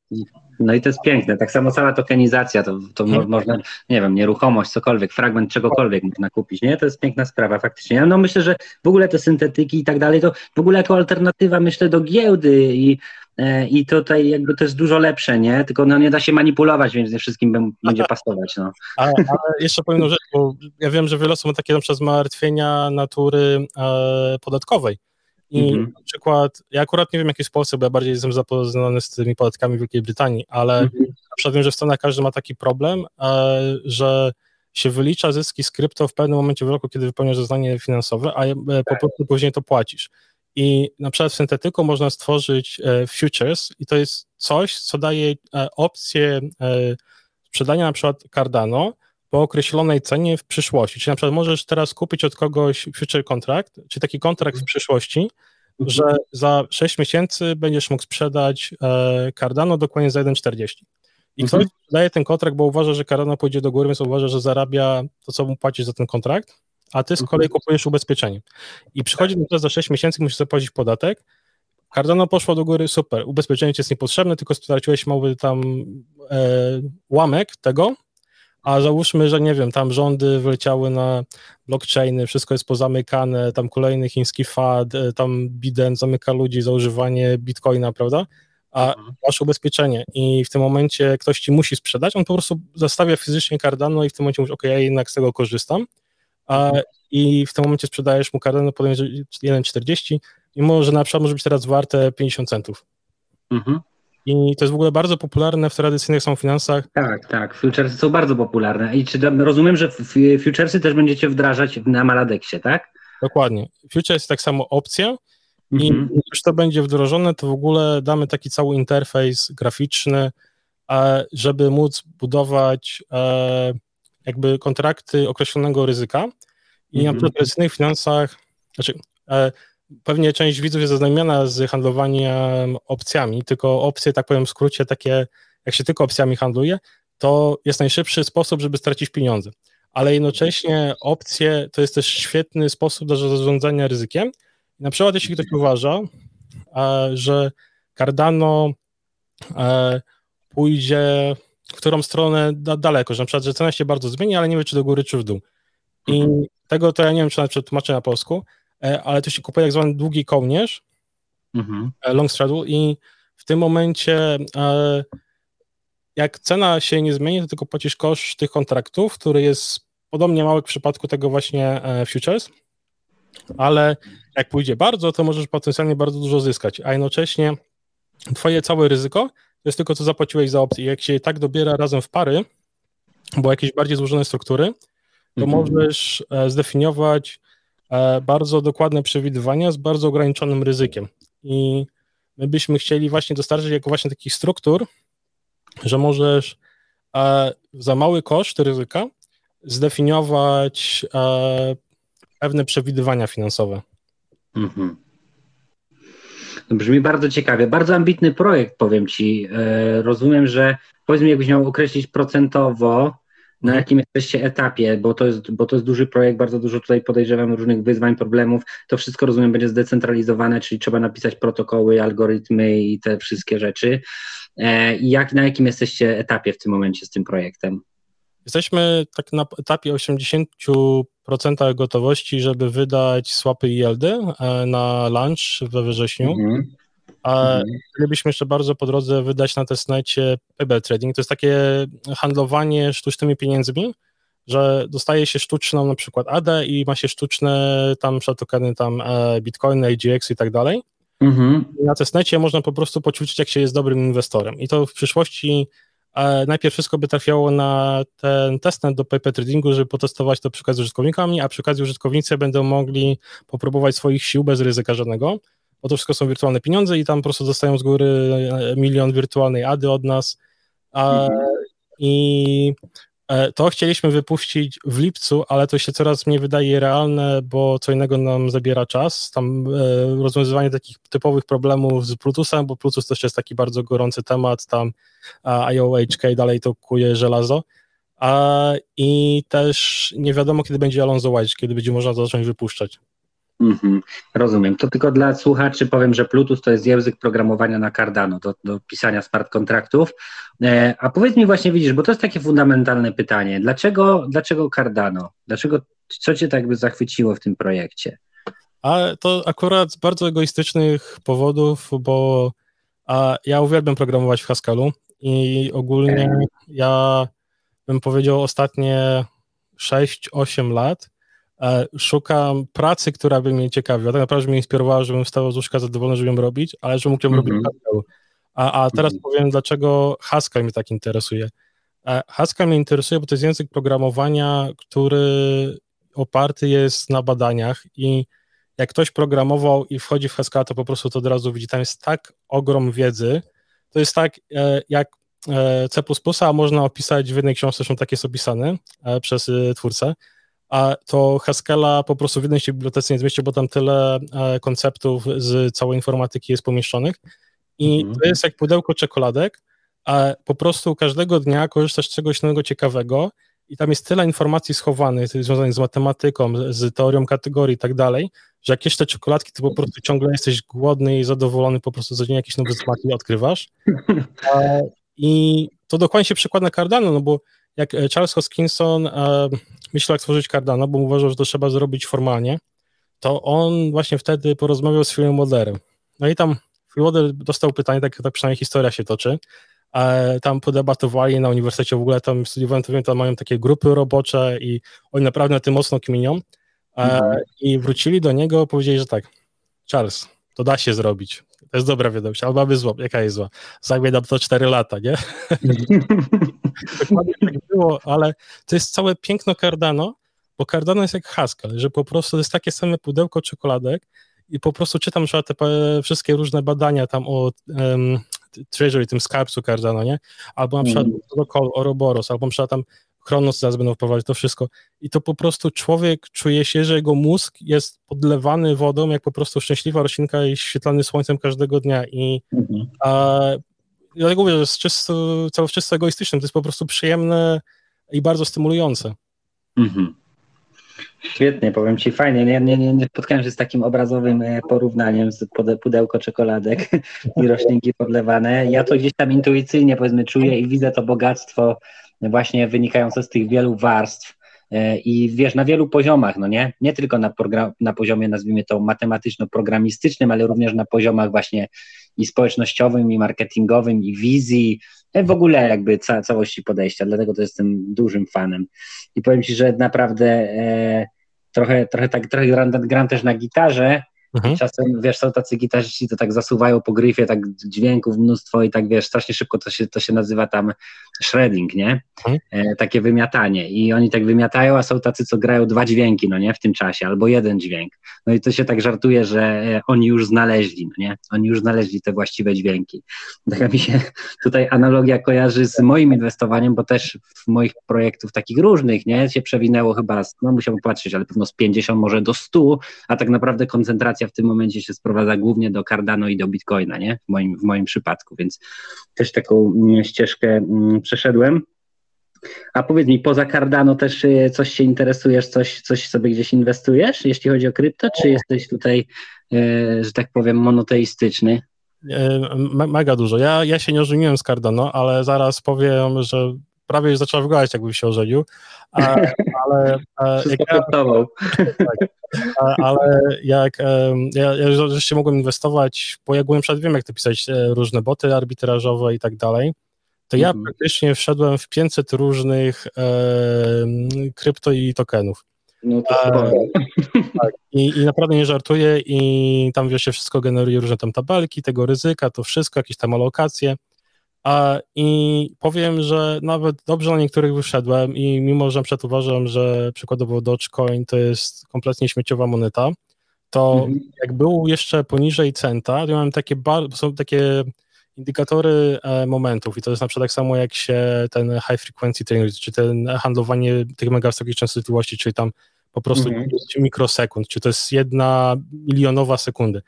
No i to jest piękne. Tak samo cała tokenizacja, to, to hmm. można, nie wiem, nieruchomość, cokolwiek, fragment czegokolwiek można kupić, nie? To jest piękna sprawa faktycznie. No myślę, że w ogóle te syntetyki i tak dalej, to w ogóle jako alternatywa myślę do giełdy i E, i tutaj jakby to jest dużo lepsze, nie? Tylko no, nie da się manipulować, więc nie wszystkim będzie pasować. No. Ale, ale jeszcze powiem rzecz, bo ja wiem, że wiele osób ma takie na przykład zmartwienia natury e, podatkowej. I -hmm. na przykład, ja akurat nie wiem, jaki sposób, bo ja bardziej jestem zapoznany z tymi podatkami w Wielkiej Brytanii, ale -hmm. na przykład wiem, że w Stanach każdy ma taki problem, e, że się wylicza zyski z krypto w pewnym momencie w roku, kiedy wypełniasz zeznanie finansowe, a e, po tak. prostu później to płacisz. I na przykład w syntetyku można stworzyć e, futures i to jest coś, co daje opcję sprzedania na przykład Cardano po określonej cenie w przyszłości. Czyli na przykład możesz teraz kupić od kogoś future contract, czy taki kontrakt w przyszłości, mhm. że za 6 miesięcy będziesz mógł sprzedać Cardano dokładnie za 1,40. I ktoś mhm. daje ten kontrakt, bo uważa, że Cardano pójdzie do góry, więc uważa, że zarabia to, co mu płacisz za ten kontrakt a ty z kolei mhm. kupujesz ubezpieczenie. I przychodzi ten czas za 6 miesięcy, musisz zapłacić podatek. Cardano poszło do góry, super, ubezpieczenie ci jest niepotrzebne, tylko straciłeś mały tam e, łamek tego, a załóżmy, że nie wiem, tam rządy wleciały na blockchainy, wszystko jest pozamykane, tam kolejny chiński FAD, e, tam Biden zamyka ludzi za używanie bitcoina, prawda? A mhm. masz ubezpieczenie i w tym momencie ktoś ci musi sprzedać, on po prostu zostawia fizycznie Cardano i w tym momencie mówi, ok, ja jednak z tego korzystam a, i w tym momencie sprzedajesz mu Cardano po 1,40 i może na przykład może być teraz warte 50 centów. Mhm. I to jest w ogóle bardzo popularne w tradycyjnych są finansach. Tak, tak. Futuresy są bardzo popularne. I czy rozumiem, że futuresy też będziecie wdrażać na Maladexie, tak? Dokładnie. Futures jest tak samo opcja. I mhm. już to będzie wdrożone, to w ogóle damy taki cały interfejs graficzny, żeby móc budować e, jakby kontrakty określonego ryzyka i -hmm. na mhm. tradycyjnych finansach, znaczy e, pewnie część widzów jest zaznajomiona z handlowaniem opcjami, tylko opcje, tak powiem w skrócie, takie jak się tylko opcjami handluje, to jest najszybszy sposób, żeby stracić pieniądze. Ale jednocześnie opcje to jest też świetny sposób do zarządzania ryzykiem. Na przykład, jeśli ktoś uważa, e, że Cardano e, pójdzie w którą stronę da, daleko, że na przykład, że cena się bardzo zmieni, ale nie wie, czy do góry, czy w dół. I mhm. tego to ja nie wiem, czy nawet tłumaczę na polsku, ale to się kupuje jak zwany długi kołnierz, mhm. E, long straddle i w tym momencie e, jak cena się nie zmieni, to tylko płacisz koszt tych kontraktów, który jest podobnie mały w przypadku tego właśnie futures, ale jak pójdzie bardzo, to możesz potencjalnie bardzo dużo zyskać, a jednocześnie twoje całe ryzyko to jest tylko co zapłaciłeś za opcję. Jak się tak dobiera razem w pary, bo jakieś bardziej złożone struktury, to mhm. możesz e, zdefiniować e, bardzo dokładne przewidywania z bardzo ograniczonym ryzykiem. I my byśmy chcieli właśnie dostarczyć jako właśnie takich struktur, że możesz e, za mały koszt ryzyka zdefiniować pewne przewidywania finansowe. Mhm. Brzmi bardzo ciekawie. Bardzo ambitny projekt, powiem Ci. E, rozumiem, że powiedz mi, jakbyś miał określić procentowo, na jakim jesteście etapie, bo to, jest, bo to jest duży projekt, bardzo dużo tutaj podejrzewam różnych wyzwań, problemów. To wszystko, rozumiem, będzie zdecentralizowane, czyli trzeba napisać protokoły, algorytmy i te wszystkie rzeczy. E, jak, na jakim jesteście etapie w tym momencie z tym projektem? Jesteśmy tak na etapie 80% procentach gotowości, żeby wydać swapy i yieldy e, na launch we wrześniu. Mhm. A mhm. chcielibyśmy jeszcze bardzo po drodze wydać na testnecie Pebble Trading. To jest takie handlowanie sztucznymi pieniędzmi, że dostaje się sztuczną na przykład AD i ma się sztuczne tam tokeny, tam e, Bitcoin, AGX i tak dalej. Mhm. Na testnecie można po prostu poćwiczyć, jak się jest dobrym inwestorem. I to w przyszłości e, najpierw wszystko by trafiało na ten testnet do paper tradingu, żeby potestować to przy okazji z użytkownikami, a przy okazji użytkownicy będą mogli popróbować swoich sił bez ryzyka żadnego, bo to wszystko są wirtualne pieniądze i tam po prostu dostają z góry e, milion wirtualnej ady od nas. A, mhm. I E, to chcieliśmy wypuścić w lipcu, ale to się coraz mniej wydaje realne, bo co innego nam zabiera czas. Tam e, rozwiązywanie takich typowych problemów z Plutusem, bo Plutus też jest taki bardzo gorący temat, tam IOHK dalej to kuje żelazo. I też nie wiadomo, kiedy będzie Alonso White, kiedy będzie można zacząć wypuszczać. Mhm, rozumiem. To tylko dla słuchaczy powiem, że Plutus to jest język programowania na Cardano do, do pisania smart kontraktów. E, a powiedz mi właśnie, widzisz, bo to jest takie fundamentalne pytanie. Dlaczego, dlaczego Cardano? Dlaczego, co cię tak by zachwyciło w tym projekcie? A to akurat z bardzo egoistycznych powodów, bo a ja uwielbiam programować w Hascalu i ogólnie okay. ja bym powiedział ostatnie 6-8 lat E, szukam pracy, która by mnie ciekawiła, tak naprawdę mnie inspirowała, żebym wstał z łóżka zadowolony, żeby ją robić, ale żebym mógł ją mm -hmm. robić Haskell. A, a teraz mm -hmm. powiem, dlaczego Haskell mnie tak interesuje. E, Haskell mnie interesuje, bo to jest język programowania, który oparty jest na badaniach i jak ktoś programował i wchodzi w Haskell, to po prostu to od razu widzi, tam jest tak ogrom wiedzy, to jest tak e, jak C++, a można opisać w jednej książce, zresztą tak jest opisane przez twórcę, a to Haskella po prostu w jednej się bibliotece nie zmieści, bo tam tyle e, konceptów z całej informatyki jest pomieszczonych i mhm. to jest jak pudełko czekoladek, a po prostu każdego dnia korzystasz z czegoś nowego, ciekawego i tam jest tyle informacji schowanych, związanych z matematyką, z teorią kategorii i tak dalej, że jak jeszcze czekoladki, to po prostu ciągle jesteś głodny i zadowolony, po prostu codziennie jakieś nowe smaki odkrywasz. I to dokładnie się przekłada na Cardano, no bo jak e, Charles Hoskinson e, myślał, jak stworzyć Cardano, bo uważał, że to trzeba zrobić formalnie, to on właśnie wtedy porozmawiał z Philem Wadlerem. No i tam Phil Wadler dostał pytanie, tak, tak przynajmniej historia się toczy, e, tam podebatowali na uniwersytecie, w ogóle tam studiowałem, to wiem, tam mają takie grupy robocze i oni naprawdę na tym mocno kminią mhm. i wrócili do niego, powiedzieli, że tak, Charles, to da się zrobić, to jest dobra wiadomość, albo aby zła, jaka jest zła? Zajmie nam to 4 lata, nie? Dokładnie tak było, ale to jest całe piękno Cardano, bo Cardano jest jak Haskell, że po prostu to jest takie same pudełko czekoladek i po prostu czytam że te wszystkie różne badania tam o um, Treasury, tym skarbcu Cardano, nie? Albo na przykład mm. protokol Ouroboros, albo na przykład tam Chronos zaraz będą wprowadzać to wszystko. I to po prostu człowiek czuje się, że jego mózg jest podlewany wodą, jak po prostu szczęśliwa roślinka i świetlany słońcem każdego dnia. I mhm. a, dlatego mówię, że jest czysto, cały czysto egoistycznym. To jest po prostu przyjemne i bardzo stymulujące. Mhm. Świetnie, powiem Ci, fajnie. Nie, nie, nie, nie spotkałem się z takim obrazowym e, porównaniem z pudełko czekoladek i roślinki podlewane. Ja to gdzieś tam intuicyjnie powiedzmy czuję i widzę to bogactwo właśnie wynikające z tych wielu warstw e, i wiesz, na wielu poziomach, no nie? Nie tylko na, na poziomie, nazwijmy to matematyczno-programistycznym, ale również na poziomach właśnie i społecznościowym, i marketingowym, i wizji, e, w ogóle jakby ca całości podejścia, dlatego to jestem dużym fanem. I powiem Ci, że naprawdę e, trochę, trochę tak, trochę gram, gram też na gitarze, Mhm. Czasem, wiesz, są tacy gitarzyści, to tak zasuwają po gryfie, tak dźwięków mnóstwo i tak, wiesz, strasznie szybko to się, to się nazywa tam shredding, nie? Mhm. E, takie wymiatanie. I oni tak wymiatają, a są tacy, co grają dwa dźwięki, no nie? W tym czasie, albo jeden dźwięk. No i to się tak żartuje, że e, oni już znaleźli, no nie? Oni już znaleźli te właściwe dźwięki. Taka mi się tutaj analogia kojarzy z moim inwestowaniem, bo też w moich projektów takich różnych, nie? Się przewinęło chyba, no musiałbym patrzeć, ale pewno z 50 może do 100, a tak naprawdę koncentracja w tym momencie się sprowadza głównie do Cardano i do Bitcoina, nie? W moim, w moim przypadku, więc też taką mm, ścieżkę mm, przeszedłem. A powiedz mi, poza Cardano też y, coś się interesujesz, coś, coś sobie gdzieś inwestujesz, jeśli chodzi o krypto, czy jesteś tutaj, y, że tak powiem, monoteistyczny? Mega dużo. Ja, ja się nie ożeniłem z Cardano, ale zaraz powiem, że prawie już zaczęła wyglądać, jakby się ożenił, ale... ale jak ja, tak, ale jak ja, ja rzeczywiście mogłem inwestować, bo ja byłem przed wiem, jak to pisać e, różne boty arbitrażowe i tak dalej, to ja mhm. praktycznie wszedłem w 500 różnych e, krypto i tokenów. No to e, tak, i, i, naprawdę nie żartuję i tam wiesz, się wszystko generuje różne tam tabelki, tego ryzyka, to wszystko, jakieś tam alokacje. A, I powiem, że nawet dobrze na niektórych wyszedłem i mimo, że na przykład uważam, że przykładowo Dogecoin to jest kompletnie śmieciowa moneta, to mhm. jak był jeszcze poniżej centa, to miałem takie, są takie indykatory e, momentów i to jest na przykład tak samo jak się ten high frequency trading, czy ten handlowanie tych mega wysokich częstotliwości, czyli tam po prostu mhm. mikrosekund, czy to jest jedna milionowa sekundy.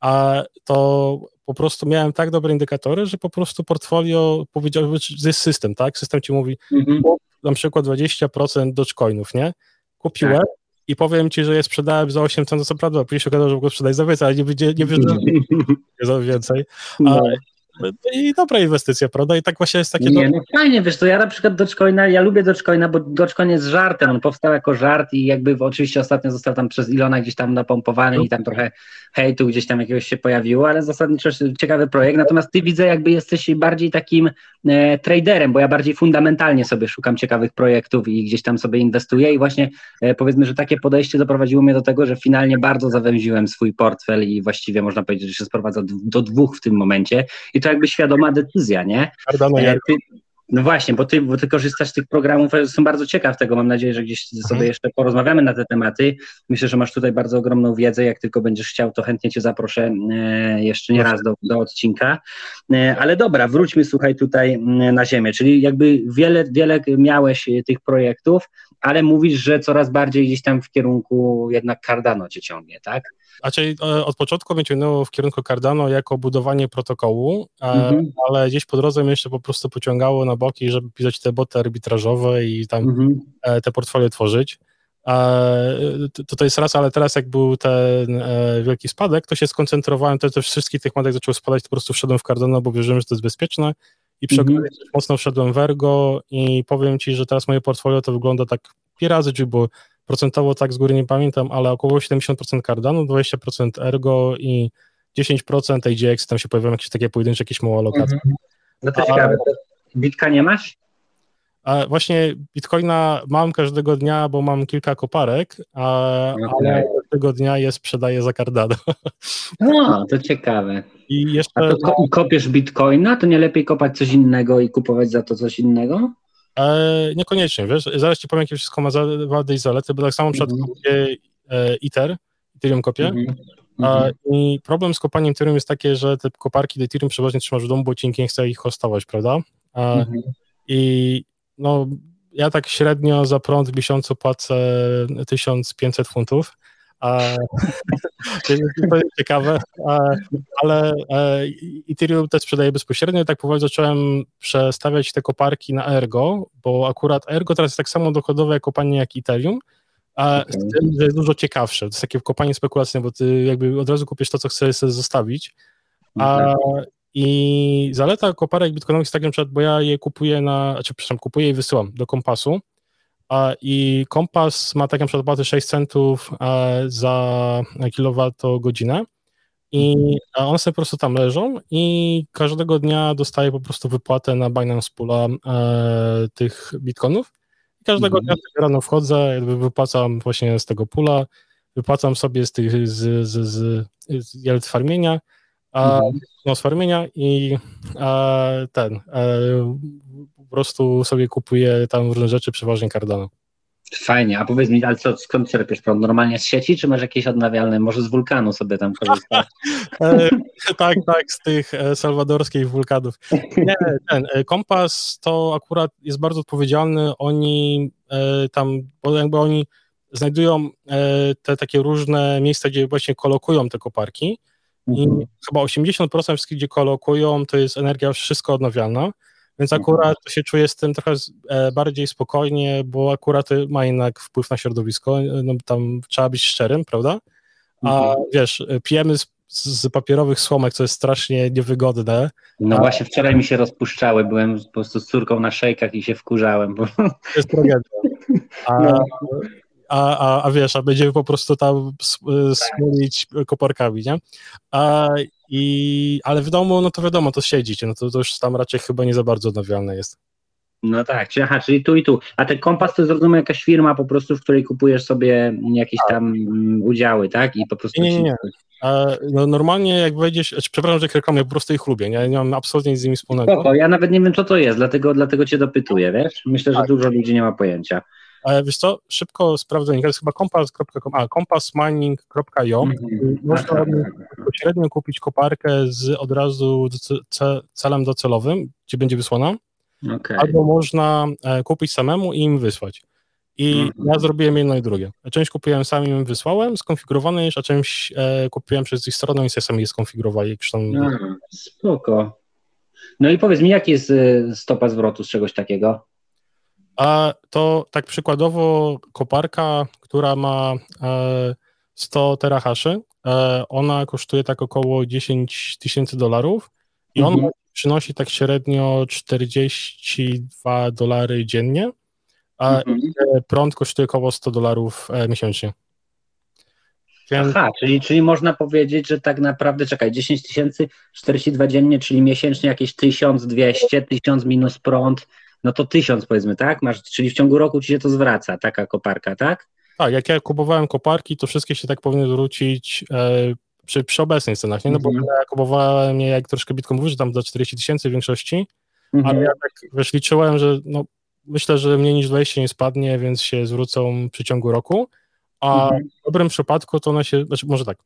A to po prostu miałem tak dobre indykatory, że po prostu portfolio powiedział, że jest system, tak? System ci mówi, mhm. na przykład 20% Dogecoinów, nie? Kupiłem tak. i powiem ci, że je sprzedałem za 8 centów, co prawda, później się okazało, że go sprzedaj za więcej, ale nie, nie, nie wierzyłem za więcej. No i dobra inwestycja, prawda? I tak właśnie jest takie... Nie, no fajnie, wiesz, to ja na przykład Dogecoina, ja lubię Dogecoina, bo Dogecoin jest żartem, on powstał jako żart i jakby oczywiście ostatnio został tam przez Ilona gdzieś tam napompowany no. i tam trochę hejtu gdzieś tam jakiegoś się pojawiło, ale zasadniczo ciekawy projekt, natomiast ty widzę jakby jesteś bardziej takim e, traderem, bo ja bardziej fundamentalnie sobie szukam ciekawych projektów i gdzieś tam sobie inwestuję i właśnie e, powiedzmy, że takie podejście doprowadziło mnie do tego, że finalnie bardzo zawęziłem swój portfel i właściwie można powiedzieć, że się sprowadza do, do dwóch w tym momencie i to jakby świadoma decyzja, nie? Cardano, e, ty, no właśnie, bo ty, bo ty korzystasz z tych programów, jestem bardzo ciekaw tego, mam nadzieję, że gdzieś mhm. sobie jeszcze porozmawiamy na te tematy. Myślę, że masz tutaj bardzo ogromną wiedzę, jak tylko będziesz chciał, to chętnie cię zaproszę e, jeszcze nie raz do, do odcinka. E, ale dobra, wróćmy słuchaj tutaj na ziemię, czyli jakby wiele, wiele miałeś tych projektów, ale mówisz, że coraz bardziej gdzieś tam w kierunku jednak Cardano cię ciągnie, tak? Znaczy od początku mnie ciągnęło w kierunku Cardano jako budowanie protokołu, mhm. ale gdzieś po drodze mnie jeszcze po prostu pociągało na boki, żeby pisać te boty arbitrażowe i tam mhm. E, te portfolio tworzyć. To, to jest raz, ale teraz jak był ten wielki spadek, to się skoncentrowałem, to te wszystkich tych matek zaczęło spadać, to po prostu wszedłem w Cardano, bo wierzyłem, że to jest bezpieczne i przy mhm. okazji mocno wszedłem w Ergo i powiem Ci, że teraz moje portfolio to wygląda tak pi razy, czyli było procentowo tak z góry nie pamiętam, ale około 70% Cardano, 20% Ergo i 10% AGX, tam się pojawiają jakieś takie pojedyncze, jakieś małe alokacje. Mhm. No to ciekawe. Bitka nie masz? A właśnie Bitcoina mam każdego dnia, bo mam kilka koparek, a, okay. ale każdego dnia je sprzedaję za Cardano. No, to ciekawe. I jeszcze... A to kopiesz Bitcoina? To nie lepiej kopać coś innego i kupować za to coś innego? E, niekoniecznie, wiesz, zaraz ci powiem, jakie wszystko ma wady i zalety, bo tak samo przed mm -hmm. e, ITER, Ethereum kopię, mm -hmm. i problem z kopaniem Ethereum jest takie, że te koparki do Ethereum przeważnie trzymasz w domu, bo ci nie chce ich hostować, prawda? mm -hmm. I no, ja tak średnio za prąd w miesiącu płacę 1500 funtów, to jest ciekawe, ale Ethereum też sprzedaje bezpośrednio tak powoli zacząłem przestawiać te koparki na Ergo, bo akurat Ergo teraz jest tak samo dochodowe kopanie jak Ethereum, a okay. jest dużo ciekawsze. To jest takie kopanie spekulacyjne, bo ty jakby od razu kupisz to, co chcesz sobie zostawić. A, okay. I zaleta koparek bitcoinowych jest taka, bo ja je kupuję na, znaczy, przepraszam, kupuję i wysyłam do kompasu i kompas ma takie na 6 centów za kilowatogodzinę i one sobie po prostu tam leżą i każdego dnia dostaję po prostu wypłatę na Binance Poola e, tych bitcoinów. I każdego mhm. dnia rano wchodzę, wypłacam właśnie z tego pula, wypłacam sobie z tych z, z, z, z farmienia, a, mhm. no, i a, ten a, e, po prostu sobie kupuję tam różne rzeczy, przeważnie Cardano. Fajnie, a powiedz mi, ale co, skąd czerpiesz prąd? Normalnie z sieci, czy masz jakieś odnawialne? Może z wulkanu sobie tam korzystasz? e, tak, tak, z tych e, salwadorskich wulkanów. Nie, ten e, kompas to akurat jest bardzo odpowiedzialny. Oni e, tam, bo jakby oni znajdują e, te takie różne miejsca, gdzie właśnie kolokują te koparki i mhm. chyba 80% wszystkich, gdzie kolokują, to jest energia wszystko odnawialna. Więc mhm. akurat się czuję z tym trochę e, bardziej spokojnie, bo akurat ma jednak wpływ na środowisko. No, tam trzeba być szczerym, prawda? A mhm. wiesz, pijemy z, z papierowych słomek, co jest strasznie niewygodne. No a... właśnie wczoraj mi się rozpuszczały, byłem po prostu z córką na szejkach i się wkurzałem. Bo... To jest tragedia. A, no. A, a, a wiesz, a będziemy po prostu tam smulić koparkami, nie? A, i, ale w domu, no to wiadomo, to siedzicie, no to, to już tam raczej chyba nie za bardzo odnawialne jest. No tak, czyli, aha, czyli tu i tu. A ten kompas to zrozumie jakaś firma po prostu, w której kupujesz sobie jakieś tak. tam udziały, tak? I po prostu. Nie, nie, nie. No normalnie jak wejdziesz, przepraszam, że reklamy, ja po prostu ich lubię, nie? nie mam absolutnie nic z nimi wspólnego. Spoko, ja nawet nie wiem, co to jest, dlatego, dlatego cię dopytuję, wiesz? Myślę, że tak. dużo ludzi nie ma pojęcia. Ale wiesz co, szybko sprawdzę, to jest chyba kompas.com, a kompasmining.io. Mm -hmm. Można bezpośrednio kupić koparkę z od razu celem docelowym, gdzie będzie wysłana. Okay. Albo można e, kupić samemu i im wysłać. I mm -hmm. ja zrobiłem jedno i drugie. Część kupiłem sam i im wysłałem, skonfigurowane już, a część e, kupiłem przez ich stronę i sobie sami je skonfigurowali. No, spoko. No i powiedz mi, jaki jest e, stopa zwrotu z czegoś takiego? A to tak przykładowo koparka, która ma 100 terahaszy, ona kosztuje tak około 10 tysięcy dolarów i ona mhm. przynosi tak średnio 42 dolary dziennie, a mhm. prąd kosztuje około 100 dolarów e, miesięcznie. Więc... Aha, czyli, czyli można powiedzieć, że tak naprawdę, czekaj, 10 tysięcy, 42 dziennie, czyli miesięcznie jakieś 1200, 1000 minus prąd, no to 1000 powiedzmy, tak? Masz, czyli w ciągu roku ci się to zwraca, taka koparka, tak? Tak, jak ja kupowałem koparki, to wszystkie się tak powinny zwrócić e, przy, przy obecnych cenach, nie? No bo mm -hmm. ja kupowałem je, jak troszkę Bitcoin mówi, że tam za 40 tysięcy w większości, -hmm. ale ja tak wiesz, liczyłem, że no, myślę, że mniej niż 20 nie spadnie, więc się zwrócą w przeciągu roku, a -hmm. w dobrym przypadku to one się, znaczy może tak,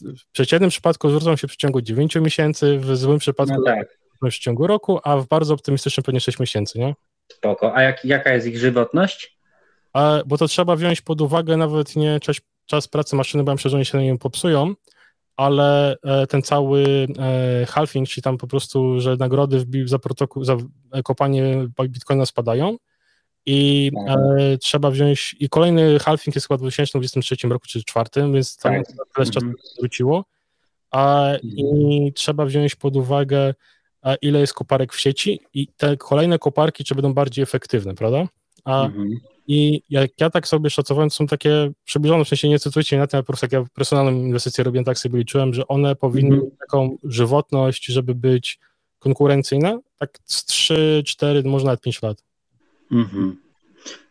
w przeciętnym przypadku zwrócą się w przeciągu 9 miesięcy, w złym przypadku no tak. W przeciągu roku, a w bardzo optymistycznym pewnie 6 miesięcy, nie? Spoko. A jak, jaka jest ich żywotność? A, bo to trzeba wziąć pod uwagę nawet nie czas, czas pracy maszyny, bo ja myślę, że oni się na nim popsują, ale e, ten cały e, halving, czyli tam po prostu, że nagrody za, protokół, za kopanie bitcoina spadają i e, trzeba wziąć, i kolejny halving jest chyba w 2023 roku czy 2024, więc tam tak. tyle czasu mhm. wróciło, a, i mhm. trzeba wziąć pod uwagę ile jest koparek w sieci i te kolejne koparki czy będą bardziej efektywne, prawda? A mhm. I jak ja tak sobie szacowałem, są takie przybliżone, w sensie nie cytujcie na tym, ale po prostu jak ja personalną inwestycję robiłem, tak sobie liczyłem, że one powinny mhm. mieć taką żywotność, żeby być konkurencyjne, tak z 3, 4, może nawet 5 lat. Mhm.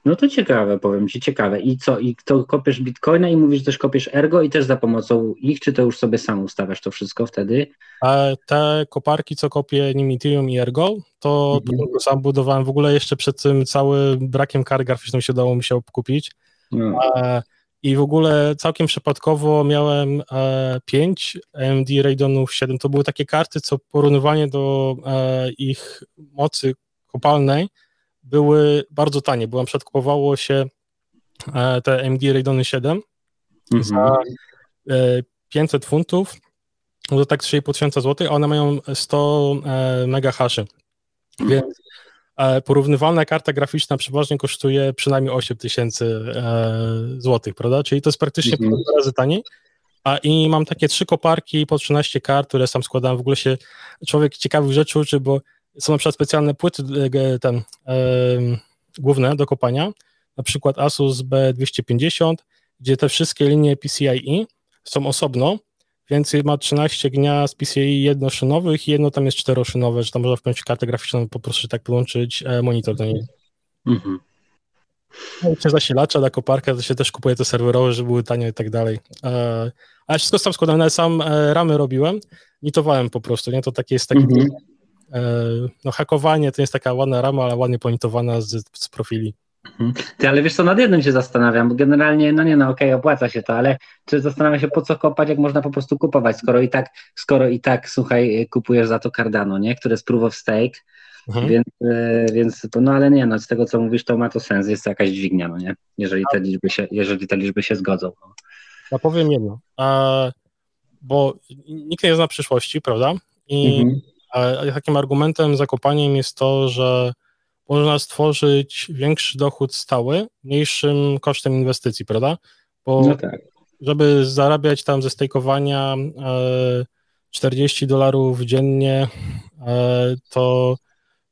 No to ciekawe, powiem Ci, ciekawe. I co, i to kopiesz bitcoina i mówisz, że też kopiesz ergo i też za pomocą ich, czy to już sobie sam ustawiasz to wszystko wtedy? A te koparki, co kopię nimi Ethereum i ergo, to, mhm. to sam budowałem w ogóle jeszcze przed tym całym brakiem kar graficznych się udało mi się kupić. No. I w ogóle całkiem przypadkowo miałem e, 5 AMD Radeonów 7. To były takie karty, co porównywanie do e, ich mocy kopalnej były bardzo tanie, bo na przykład kupowało się e, te AMD Radeony 7 mhm. za 500 e, funtów, no to tak 3,5 tysiąca złotych, a one mają 100 e, mega haszy. Więc porównywalna karta graficzna przeważnie kosztuje przynajmniej 8 tysięcy złotych, prawda? Czyli to jest praktycznie mhm. pół razy taniej. A i mam takie trzy koparki po 13 kart, które sam składałem. W ogóle się człowiek ciekawych rzeczy uczy, bo są na przykład specjalne płyty e, ten, główne do kopania, na przykład Asus B250, gdzie te wszystkie linie PCIe są osobno, więc ma 13 gniazd PCIe jednoszynowych i jedno tam jest czteroszynowe, że tam można wpiąć kartę graficzną po prostu tak podłączyć e, monitor do niej. Mhm. No, zasilacza na koparkę to się też kupuje te serwerowe, żeby były tanie i tak dalej. E, ale wszystko sam składałem, sam ramy robiłem, nitowałem po prostu, nie? To takie jest taki mhm. E, no hakowanie to jest taka ładna rama, ale ładnie ponitowana z, z profili. Mhm. Ty, ale wiesz co, nad jednym się zastanawiam, bo generalnie, no nie no, okej, okay, opłaca się to, ale czy zastanawiam się, po co kopać, jak można po prostu kupować, skoro i tak, skoro i tak, słuchaj, kupujesz za to Cardano, nie, które jest proof of stake, mhm. więc, e, więc, no ale nie, no z tego, co mówisz, to ma to sens, jest to jakaś dźwignia, no nie, jeżeli te liczby się, jeżeli te liczby się zgodzą. No. Ja powiem jedno, a, bo nikt nie zna przyszłości, prawda, i mhm ale takim argumentem, zakopaniem jest to, że można stworzyć większy dochód stały, mniejszym kosztem inwestycji, prawda? Bo no tak. żeby zarabiać tam ze stejkowania 40 dolarów dziennie, to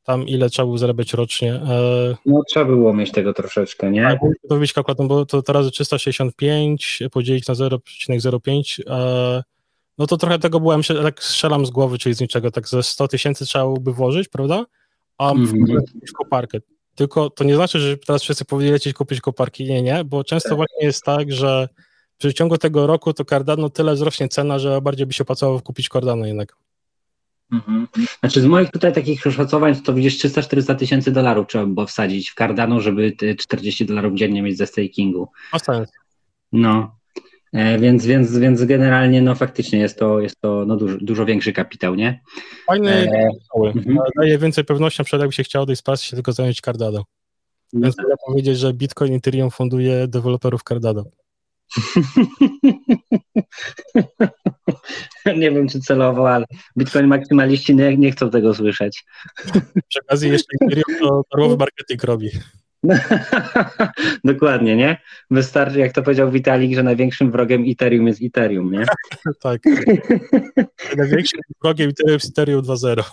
tam ile trzeba było zarabiać rocznie? No trzeba było mieć tego troszeczkę, nie? Tak, to być kalkulator, bo to teraz 365 podzielić na 0,05, no to trochę tego byłem, tak strzelam z głowy, czyli z niczego, tak ze 100 tysięcy trzeba by włożyć, prawda? A mm -hmm. w koparkę. Tylko to nie znaczy, że teraz wszyscy powinni lecieć kupić koparki, nie, nie, bo często tak. właśnie jest tak, że w przeciągu tego roku to Cardano tyle wzrośnie cena, że bardziej by się opłacało kupić Cardano jednak. Mhm. Znaczy z moich tutaj takich oszacowań to widzisz 300-400 tysięcy dolarów trzeba było wsadzić w Cardano, żeby 40 dolarów dziennie mieć ze stakingu. No, e, więc, więc, więc generalnie no faktycznie jest to, jest to no, dużo, dużo większy kapitał, nie? Fajny e, mhm. daje więcej pewności, na przykład jakby się chciał tej spacji się tylko zająć Cardano. Więc mogę powiedzieć, że Bitcoin Ethereum funduje deweloperów Cardano. nie wiem, czy celowo, ale Bitcoin maksymaliści nie, nie chcą tego słyszeć. Przy okazji jeszcze Ethereum to darmowy marketing robi. Dokładnie, nie? Wystarczy, jak to powiedział Vitalik, że największym wrogiem Ethereum jest Ethereum, nie? tak. największym wrogiem Ethereum jest Ethereum 2.0.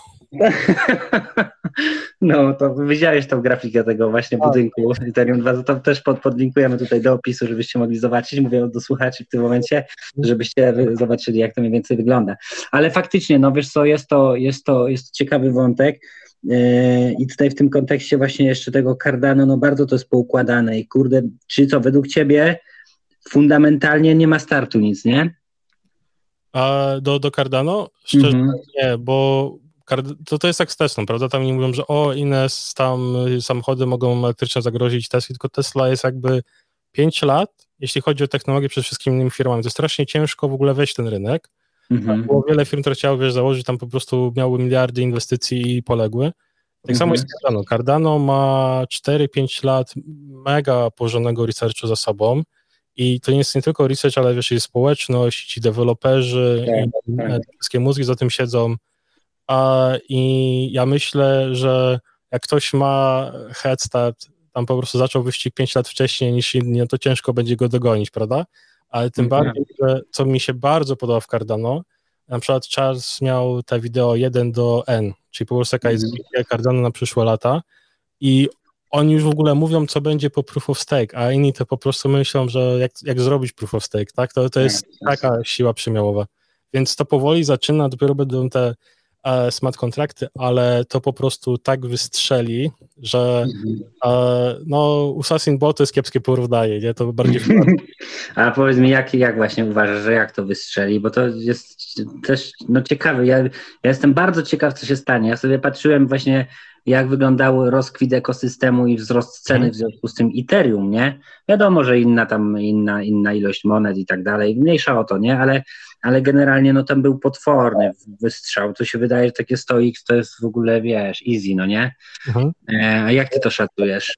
No, to widziałeś tą grafikę tego właśnie tak. budynku Ethereum 2, to też pod, podlinkujemy tutaj do opisu, żebyście mogli zobaczyć, mówię do słuchaczy w tym momencie, żebyście zobaczyli, jak to mniej więcej wygląda. Ale faktycznie, no wiesz co, jest to, jest to, jest to ciekawy wątek, i tutaj w tym kontekście właśnie jeszcze tego Cardano, no bardzo to jest poukładane i kurde, czy co, według ciebie fundamentalnie nie ma startu nic, nie? A do, do Cardano? Szczerze -hmm. nie, bo to, to jest jak z Teslą, prawda? Tam nie mówią, że o, inne tam samochody mogą elektrycznie zagrozić Tesla, tylko Tesla jest jakby 5 lat, jeśli chodzi o technologię przed wszystkimi innymi firmami. To strasznie ciężko w ogóle wejść w ten rynek. Mhm. Było wiele firm, które chciały wiesz, założyć, tam po prostu miały miliardy inwestycji i poległy. Tak mhm. samo jest Cardano. Cardano ma 4-5 lat mega porządnego researchu za sobą i to nie jest nie tylko research, ale wiesz, jest społeczność, ci deweloperzy, tak, tak. wszystkie mózgi za tym siedzą. I ja myślę, że jak ktoś ma head start, tam po prostu zaczął wyścig 5 lat wcześniej niż inni, no to ciężko będzie go dogonić, prawda? Ale tym mhm. bardziej, że co mi się bardzo podoba w Cardano, na przykład Charles miał te wideo 1 do N, czyli po prostu jaka jest mm. Cardano na przyszłe lata i oni już w ogóle mówią, co będzie po proof of stake, a inni to po prostu myślą, że jak, jak zrobić proof of stake, tak? To, to jest tak, taka siła przemiałowa. Więc to powoli zaczyna, dopiero będą te E, smart kontrakty, ale to po prostu tak wystrzeli, że mhm. e, no Assassin Bot to jest kiepskie porównanie, nie? To bardziej... A powiedz mi, jak, jak właśnie uważasz, że jak to wystrzeli, bo to jest też no ciekawe, ja, ja jestem bardzo ciekaw, co się stanie. Ja sobie patrzyłem właśnie jak wyglądał rozkwit ekosystemu i wzrost ceny mhm. w związku z tym Ethereum, nie? Wiadomo, że inna tam, inna, inna ilość monet i tak dalej, mniejsza o to, nie? Ale, ale generalnie no tam był potworny wystrzał, to się wydaje, że takie 100x to jest w ogóle, wiesz, easy, no nie? Mhm. E, a jak ty to szacujesz?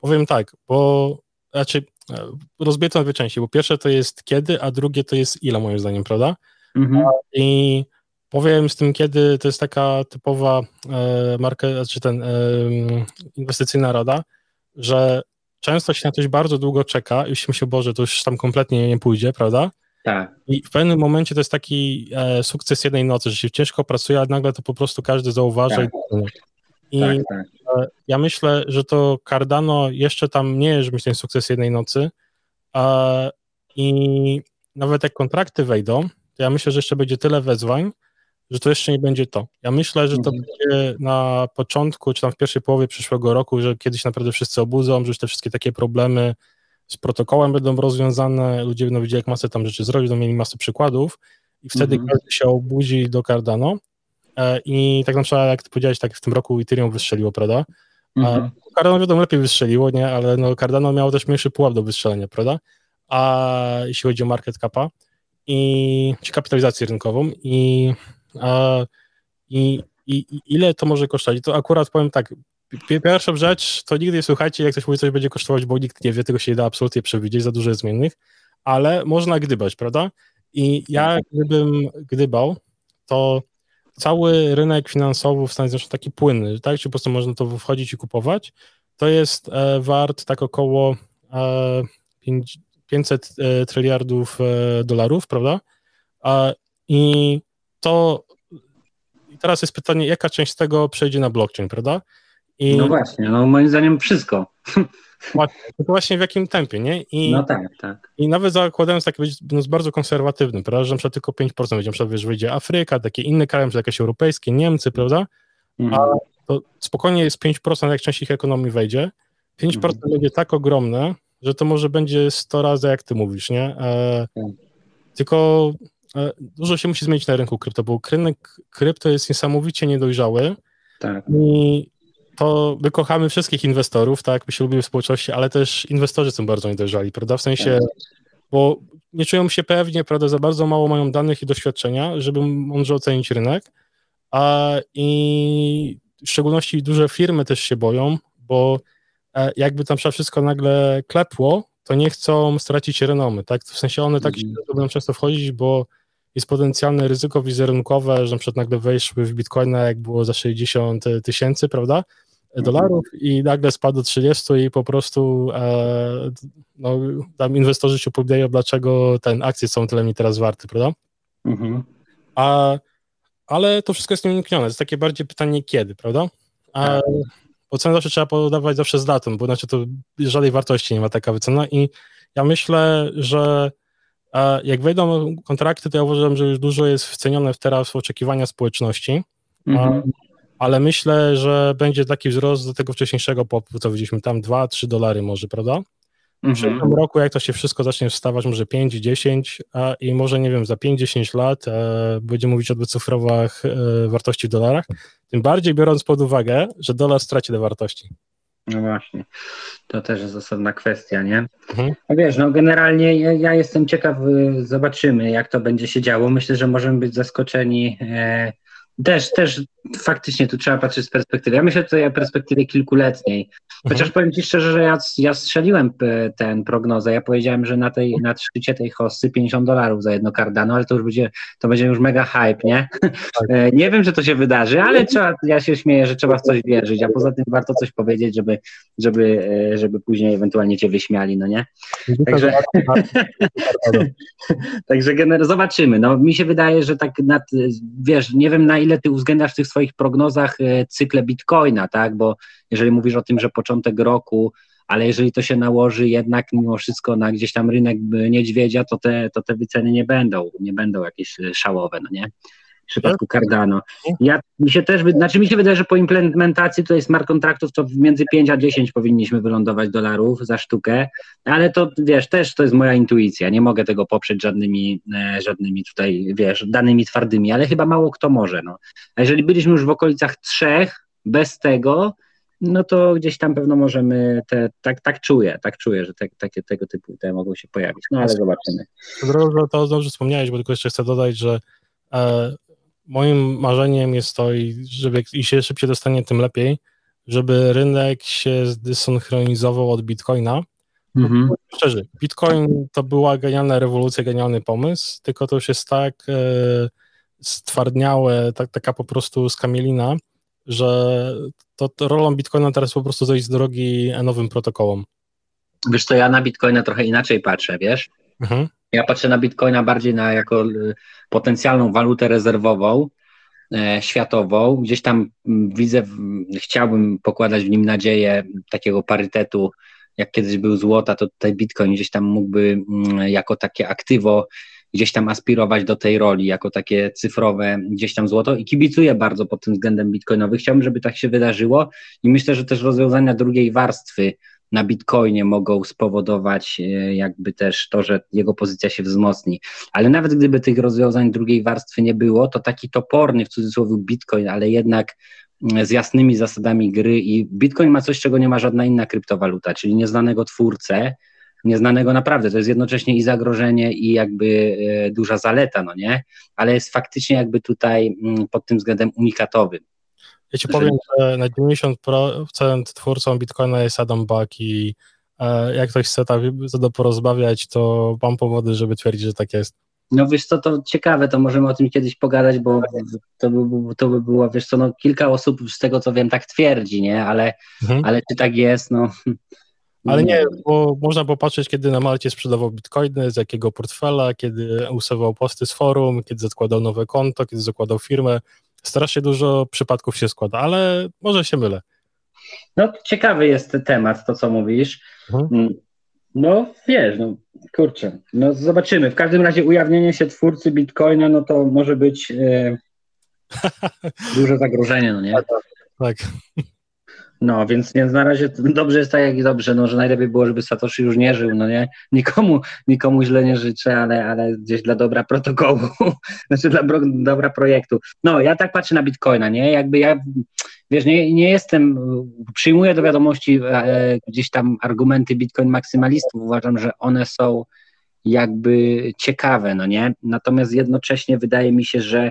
Powiem tak, bo znaczy e, rozbiję to na dwie części, bo pierwsze to jest kiedy, a drugie to jest ile moim zdaniem, prawda? Mhm. I Powiem z tym, kiedy to jest taka typowa e, marka, czy znaczy ten e, inwestycyjna rada, że często się na coś bardzo długo czeka i się Boże, to już tam kompletnie nie pójdzie, prawda? Tak. I w pewnym momencie to jest taki e, sukces jednej nocy, że się ciężko pracuje, a nagle to po prostu każdy zauważa. Tak. I tak, tak. E, ja myślę, że to Cardano jeszcze tam nie jest, żeby ten sukces jednej nocy. E, I nawet jak kontrakty wejdą, to ja myślę, że jeszcze będzie tyle wezwań, że to jeszcze nie będzie to. Ja myślę, że to mhm. będzie na początku, czy tam w pierwszej połowie przyszłego roku, że kiedyś naprawdę wszyscy obudzą, że już te wszystkie takie problemy z protokołem będą rozwiązane, ludzie będą widzieli, jak masę tam rzeczy zrobić, będą mieli masę przykładów i wtedy mhm. każdy się obudzi do Cardano e, i tak na przykład, jak ty powiedziałeś, tak w tym roku Ethereum wystrzeliło, prawda? Mhm. Cardano wiadomo lepiej wystrzeliło, nie? Ale no Cardano miało też mniejszy pułap do wystrzelenia, prawda? A jeśli chodzi o market capa i kapitalizację rynkową i i, i, i ile to może kosztować? To akurat powiem tak, pierwsza rzecz, to nigdy nie słuchajcie, jak ktoś mówi, coś będzie kosztować, bo nikt nie wie, tego się nie da absolutnie przewidzieć, za dużo jest zmiennych, ale można gdybać, prawda? I ja gdybym gdybał, to cały rynek finansowy w Stanach Zjednoczonych taki płynny, tak? Czy po prostu można to wchodzić i kupować, to jest e, wart tak około e, 500 tryliardów dolarów, prawda? I to teraz jest pytanie, jaka część z tego przejdzie na blockchain, prawda? I, no właśnie, no moim zdaniem wszystko. Właśnie, to właśnie w jakim tempie, nie? I, no tak, tak. I nawet zakładając taki no, bardzo konserwatywny, prawda, że na przykład tylko 5% będzie, na przykład wiesz, wyjdzie Afryka, takie inne kraje, na jakieś europejskie, Niemcy, prawda? Mhm. A to spokojnie jest 5%, jak część ich ekonomii wejdzie. 5% mhm. będzie tak ogromne, że to może będzie 100 razy, jak ty mówisz, nie? E, tak. Tylko dużo się musi zmienić na rynku krypto, bo rynek krypto jest niesamowicie niedojrzały. Tak. I to my kochamy wszystkich inwestorów, tak, my się lubimy w społeczności, ale też inwestorzy są bardzo niedojrzali, prawda, w sensie, bo nie czują się pewnie, prawda, za bardzo mało mają danych i doświadczenia, żeby mądrze ocenić rynek, a i w szczególności duże firmy też się boją, bo e, jakby tam wszystko nagle klepło, to nie chcą stracić renomy, tak, w sensie one tak mm. się będą często wchodzić, bo jest potencjalne ryzyko wizerunkowe, że na przykład nagle wejszły w Bitcoina, jak było za 60 tysięcy, prawda, dolarów i nagle spadł do 30 i po prostu e, no, tam inwestorzy się opowiadają, dlaczego ten akcje są tyle mi teraz warte, prawda? Mhm. A, ale to wszystko jest nieuniknione. To jest takie bardziej pytanie kiedy, prawda? A, tak. Ocenę zawsze trzeba podawać zawsze z datą, bo znaczy to żadnej wartości nie ma taka wycena i ja myślę, że e, jak wejdą kontrakty, to ja uważam, że już dużo jest wcenione teraz w oczekiwania społeczności. Mhm ale myślę, że będzie taki wzrost do tego wcześniejszego popu, co widzieliśmy tam 2-3 dolary może, prawda? W mhm. przyszłym roku, jak to się wszystko zacznie wstawać, może 5, 10 a, i może, nie wiem, za 5-10 lat e, będziemy mówić o wycyfrowach e, wartości w dolarach, tym bardziej biorąc pod uwagę, że dolar straci do wartości. No właśnie, to też jest osobna kwestia, nie? Mhm. No wiesz, no generalnie ja, ja, jestem ciekaw, y, zobaczymy jak to będzie się działo. Myślę, że możemy być zaskoczeni e, też, też faktycznie tu trzeba patrzeć z perspektywy. Ja myślę tutaj o perspektywie kilkuletniej. Chociaż mhm. powiem Ci szczerze, że ja, ja strzeliłem ten prognozę. Ja powiedziałem, że na tej na szczycie tej hossy 50 dolarów za jedno Cardano, ale to już będzie, to będzie już mega hype, nie? Tak. E, nie wiem, czy to się wydarzy, ale trzeba, ja się śmieję, że trzeba w coś wierzyć, a poza tym warto coś powiedzieć, żeby, żeby, e, żeby później ewentualnie Cię wyśmiali, no nie? Także, Także zobaczymy. No, mi się wydaje, że tak nad, wiesz, nie wiem na ile Ty uwzględniasz w tych swoich prognozach e, cykle Bitcoina, tak? Bo jeżeli mówisz o tym, że początek roku, ale jeżeli to się nałoży jednak mimo wszystko na gdzieś tam rynek niedźwiedzia, to te, to te wyceny nie będą, nie będą jakieś szałowe, no nie? W przypadku Cardano. Ja, mi się też, znaczy mi się wydaje, że po implementacji tutaj smart kontraktów to między 5 a 10 powinniśmy wylądować dolarów za sztukę, ale to wiesz, też to jest moja intuicja, nie mogę tego poprzeć żadnymi, e, żadnymi tutaj, wiesz, danymi twardymi, ale chyba mało kto może, no. A jeżeli byliśmy już w okolicach trzech, bez tego, no to gdzieś tam pewno możemy, te, tak, tak czuję, tak czuję, że te, takie tego typu te mogą się pojawić, no ale zobaczymy. To, to dobrze wspomniałeś, bo tylko jeszcze chcę dodać, że e, moim marzeniem jest to, i żeby i się szybciej dostanie, tym lepiej, żeby rynek się zdesynchronizował od Bitcoina. Mhm. Szczerze, Bitcoin to była genialna rewolucja, genialny pomysł, tylko to już jest tak e, stwardniałe, tak, taka po prostu skamielina, że to, to rolą Bitcoina teraz po prostu zejść z drogi nowym protokołom. Wiesz co, ja na Bitcoina trochę inaczej patrzę, wiesz? Mhm. Ja patrzę na Bitcoina bardziej na jako y, potencjalną walutę rezerwową, e, światową. Gdzieś tam mm, widzę, chciałbym pokładać w nim nadzieję takiego parytetu, jak kiedyś był złota, to tutaj Bitcoin gdzieś tam mógłby mm, jako takie aktywo gdzieś tam aspirować do tej roli, jako takie cyfrowe gdzieś tam złoto i kibicuję bardzo pod tym względem bitcoinowy. Chciałbym, żeby tak się wydarzyło i myślę, że też rozwiązania drugiej warstwy na Bitcoinie mogą spowodować e, jakby też to, że jego pozycja się wzmocni. Ale nawet gdyby tych rozwiązań drugiej warstwy nie było, to taki toporny w cudzysłowie Bitcoin, ale jednak mm, z jasnymi zasadami gry i Bitcoin ma coś, czego nie ma żadna inna kryptowaluta, czyli nieznanego twórcę, nieznanego naprawdę. To jest jednocześnie i zagrożenie, i jakby e, duża zaleta, no nie? Ale jest faktycznie jakby tutaj mm, pod tym względem unikatowy. Ja ci powiem, że na 90% twórcą Bitcoina jest Adam Buck i e, jak ktoś chce tak to porozmawiać, to mam powody, żeby twierdzić, że tak jest. No wiesz co, to ciekawe, to możemy o tym kiedyś pogadać, bo to by, to by było, wiesz co, no kilka osób z tego co wiem tak twierdzi, nie, ale, mhm. ale czy tak jest, no Ale nie, bo można popatrzeć, kiedy na Malcie sprzedawał bitcoiny, z jakiego portfela, kiedy usuwał posty z forum, kiedy zakładał nowe konto, kiedy zakładał firmę. Strasznie dużo przypadków się składa, ale może się mylę. No, ciekawy jest temat, to co mówisz. Mhm. Mm, no, wiesz, no, kurczę, no zobaczymy. W każdym razie ujawnienie się twórcy Bitcoina, no to może być e, duże zagrożenie, no nie? Tak. No, więc, więc na razie dobrze jest tak, jak i dobrze, no, że najlepiej było, żeby Satoshi już nie żył, no nie? Nikomu, nikomu źle nie życzę, ale, ale gdzieś dla dobra protokołu, znaczy dla dobra projektu. No, ja tak patrzę na Bitcoina, nie? Jakby ja, wiesz, nie, nie jestem, przyjmuję do wiadomości e, gdzieś tam argumenty Bitcoin maksymalistów, uważam, że one są jakby ciekawe, no nie? Natomiast jednocześnie wydaje mi się, że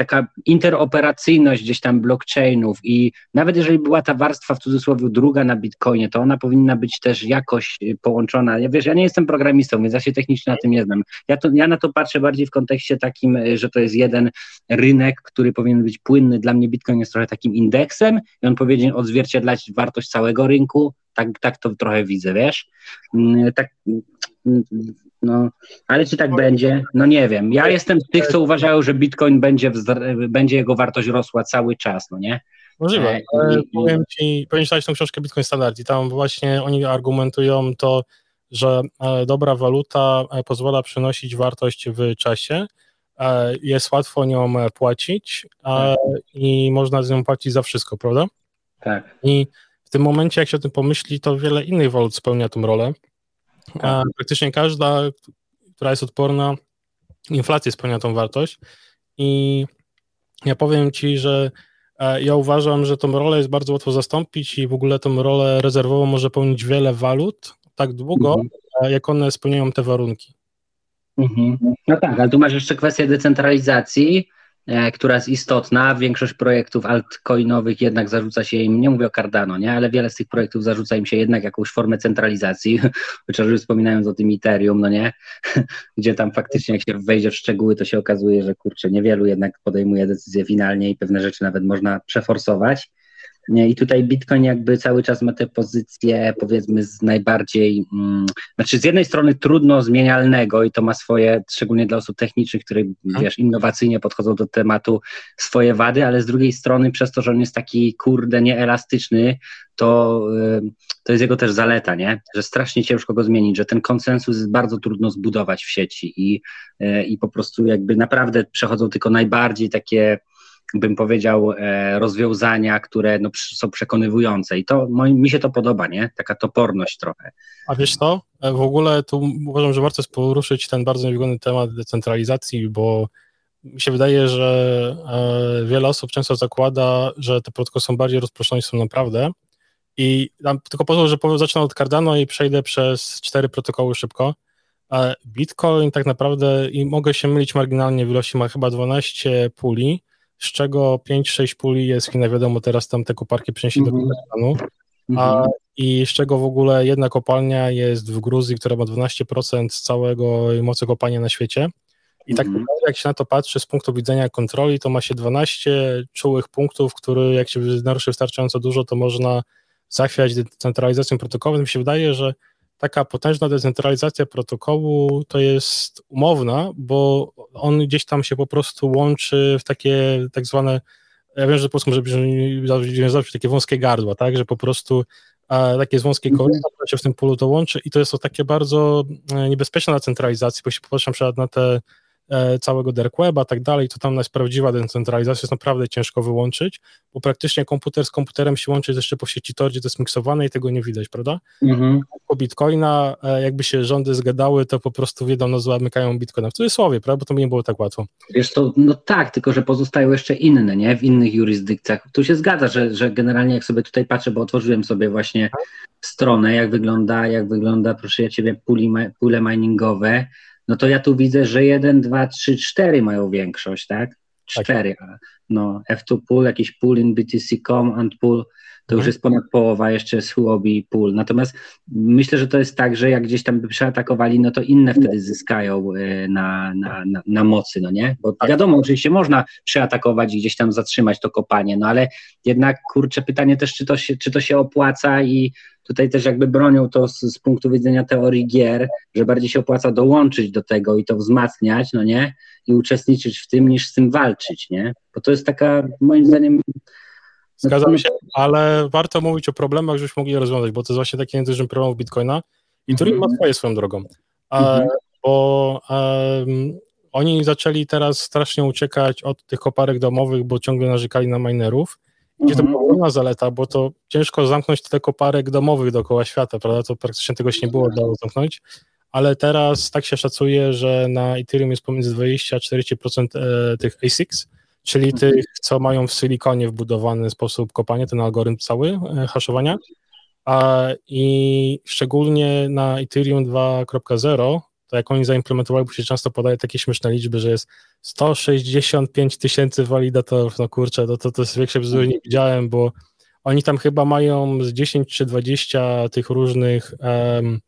taka interoperacyjność gdzieś tam blockchainów i nawet jeżeli była ta warstwa w cudzysłowie druga na Bitcoinie, to ona powinna być też jakoś połączona. Ja wiesz, ja nie jestem programistą, więc ja się technicznie na tym nie znam. Ja, to, ja na to patrzę bardziej w kontekście takim, że to jest jeden rynek, który powinien być płynny. Dla mnie Bitcoin jest trochę takim indeksem i on powinien odzwierciedlać wartość całego rynku. Tak, tak to trochę widzę, wiesz? Mm, tak no, ale czy tak będzie? No nie wiem. Ja jestem z tych, co uważają, że Bitcoin będzie, będzie jego wartość rosła cały czas, no nie? Możliwe. E, powiem ci, czytać tą książkę Bitcoin Standard i tam właśnie oni argumentują to, że e, dobra waluta e, pozwala przynosić wartość w czasie, jest łatwo nią płacić tak. i można z nią płacić za wszystko, prawda? Tak. I w tym momencie, jak się o tym pomyśli, to wiele innych walut spełnia tą rolę. A praktycznie każda, która jest odporna, inflacji spełnia tą wartość. I ja powiem Ci, że e, ja uważam, że tą rolę jest bardzo łatwo zastąpić i w ogóle tą rolę rezerwową może pełnić wiele walut tak długo, mhm. E, jak one spełniają te warunki. Mhm. No tak, ale tu masz jeszcze kwestię decentralizacji, która jest istotna. Większość projektów altcoinowych jednak zarzuca się im, nie mówię o Cardano, nie, ale wiele z tych projektów zarzuca im się jednak jakąś formę centralizacji, chociażby wspominając o tym Ethereum, no nie, gdzie tam faktycznie jak się wejdzie w szczegóły, to się okazuje, że kurczę, niewielu jednak podejmuje decyzję finalnie i pewne rzeczy nawet można przeforsować. I tutaj Bitcoin jakby cały czas ma tę pozycję, powiedzmy, z najbardziej, mm, znaczy z jednej strony trudno zmienialnego i to ma swoje, szczególnie dla osób technicznych, które, mhm. wiesz, innowacyjnie podchodzą do tematu, swoje wady, ale z drugiej strony przez to, że on jest taki, kurde, nieelastyczny, to, to jest jego też zaleta, nie? Że strasznie ciężko go zmienić, że ten konsensus jest bardzo trudno zbudować w sieci i, e, i po prostu jakby naprawdę przechodzą tylko najbardziej takie bym powiedział, e, rozwiązania, które no, są przekonywujące i to mi się to podoba, nie? Taka toporność trochę. A wiesz co, e, w ogóle tu uważam, że warto poruszyć ten bardzo niewygodny temat decentralizacji, bo mi się wydaje, że e, wiele osób często zakłada, że te protokoły są bardziej rozproszone niż są naprawdę i tylko pozwól, że zacznę od Cardano i przejdę przez cztery protokoły szybko. Bitcoin tak naprawdę, i mogę się mylić marginalnie w ilości, ma chyba 12 puli, z czego 5-6 puli jest Chinach, wiadomo, teraz tam te koparki przenieśli mm -hmm. do Kazachstanu, a mhm. i z czego w ogóle jedna kopalnia jest w Gruzji, która ma 12% całego mocy kopania na świecie. I tak mm jak się na to patrzy z punktu widzenia kontroli, to ma się 12 czułych punktów, które jak się naruszy wystarczająco dużo, to można zachwiać decentralizacją protokołową. Mi się wydaje, że taka potężna decentralizacja protokołu to jest umowna, bo on gdzieś tam się po prostu łączy w takie tak zwane, ja wiem, że po polsku może być takie wąskie gardła, tak, że po prostu a takie jest wąskie koło, mhm. które się w tym polu to łączy i to jest to takie bardzo e, niebezpieczne na centralizacji, bo się popatrzę na przykład na te całego dark weba, tak dalej, to tam jest prawdziwa decentralizacja, jest naprawdę ciężko wyłączyć, bo praktycznie komputer z komputerem się łączy jeszcze po sieci Tor, gdzie to jest miksowane i tego nie widać, prawda? Mhm. Po Bitcoina, e, jakby się rządy zgadały, to po prostu wiedzą, no zamykają Bitcoina. W cudzysłowie, prawda? Bo to nie było tak łatwo. Wiesz, to no tak, tylko że pozostają jeszcze inne, nie? W innych jurysdykcjach. Tu się zgadza, że, że generalnie jak sobie tutaj patrzę, bo otworzyłem sobie właśnie stronę, jak wygląda, jak wygląda, proszę ja ciebie, puli, pule miningowe, no to ja tu widzę, że jeden, dwa, trzy, cztery mają większość, tak? tak. Cztery. Tak. no, F2 pool, jakiś pool in BTC.com and pool to już mhm. jest ponad połowa, jeszcze jest Huobi pool. Natomiast myślę, że to jest tak, że jak gdzieś tam by przeatakowali, no to inne wtedy zyskają e, na, na, na, na mocy, no nie? Bo tak. wiadomo, oczywiście można przeatakować i gdzieś tam zatrzymać to kopanie, no ale jednak kurczę pytanie też, czy to się, czy to się opłaca i tutaj też jakby bronią to z, z punktu widzenia teorii gier, że bardziej się opłaca dołączyć do tego i to wzmacniać, no nie? I uczestniczyć w tym, niż z tym walczyć, nie? Bo to jest taka, moim zdaniem, Zgadzam się, ale warto mówić o problemach, żebyśmy mogli rozwiązać, bo to jest właśnie taki jeden problem Bitcoina i Turing ma mhm. swoje swoją drogą. Mhm. bo um, oni zaczęli teraz strasznie uciekać od tych koparek domowych, bo ciągle narzekali na minerów. Gdzie to była ogromna zaleta, bo to ciężko zamknąć tyle koparek domowych dookoła świata, prawda? To praktycznie tego się nie było dało zamknąć. Ale teraz tak się szacuje, że na Ethereum jest pomiędzy 20 a 40% e, tych ASICs, czyli mhm. tych, co mają w silikonie wbudowany sposób kopania, ten algorytm cały e, haszowania. A, I szczególnie na Ethereum 2.0, to jak oni zaimplementowali, bo się często podaje takie śmieszne liczby, że jest 165 tysięcy walidatorów, no kurczę, to, to, to jest większe bzdury nie widziałem, bo oni tam chyba mają z 10 czy 20 tych różnych um,